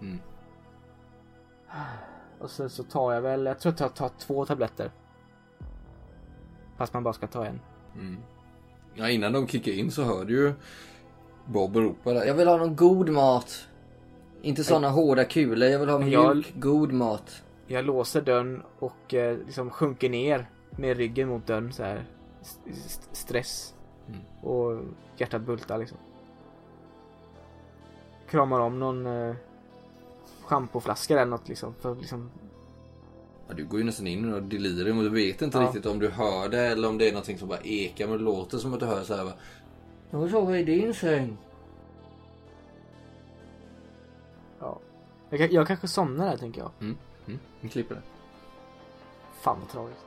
Mm. Och sen så tar jag väl, jag tror att jag tar två tabletter. Fast man bara ska ta en. Mm. Ja, innan de kickar in så hör du ju Bob ropa där. Jag vill ha någon god mat. Inte såna hårda kulor. Jag vill ha mjölk, jag- god mat. Jag låser dörren och eh, liksom sjunker ner med ryggen mot dörren så här. S- s- stress. Mm. Och hjärtat bultar liksom. Kramar om någon eh, schampoflaska eller något liksom. För liksom Ja, du går ju nästan in något delirium och du vet inte Ja. riktigt om du hör det eller om det är någonting som bara ekar. Men det låter som att du hör så här. va, Jag vill sova i din säng. ja. Jag, jag kanske somnar där tänker jag. Mm. Mm. Vi klipper det. Fan vad tragiskt.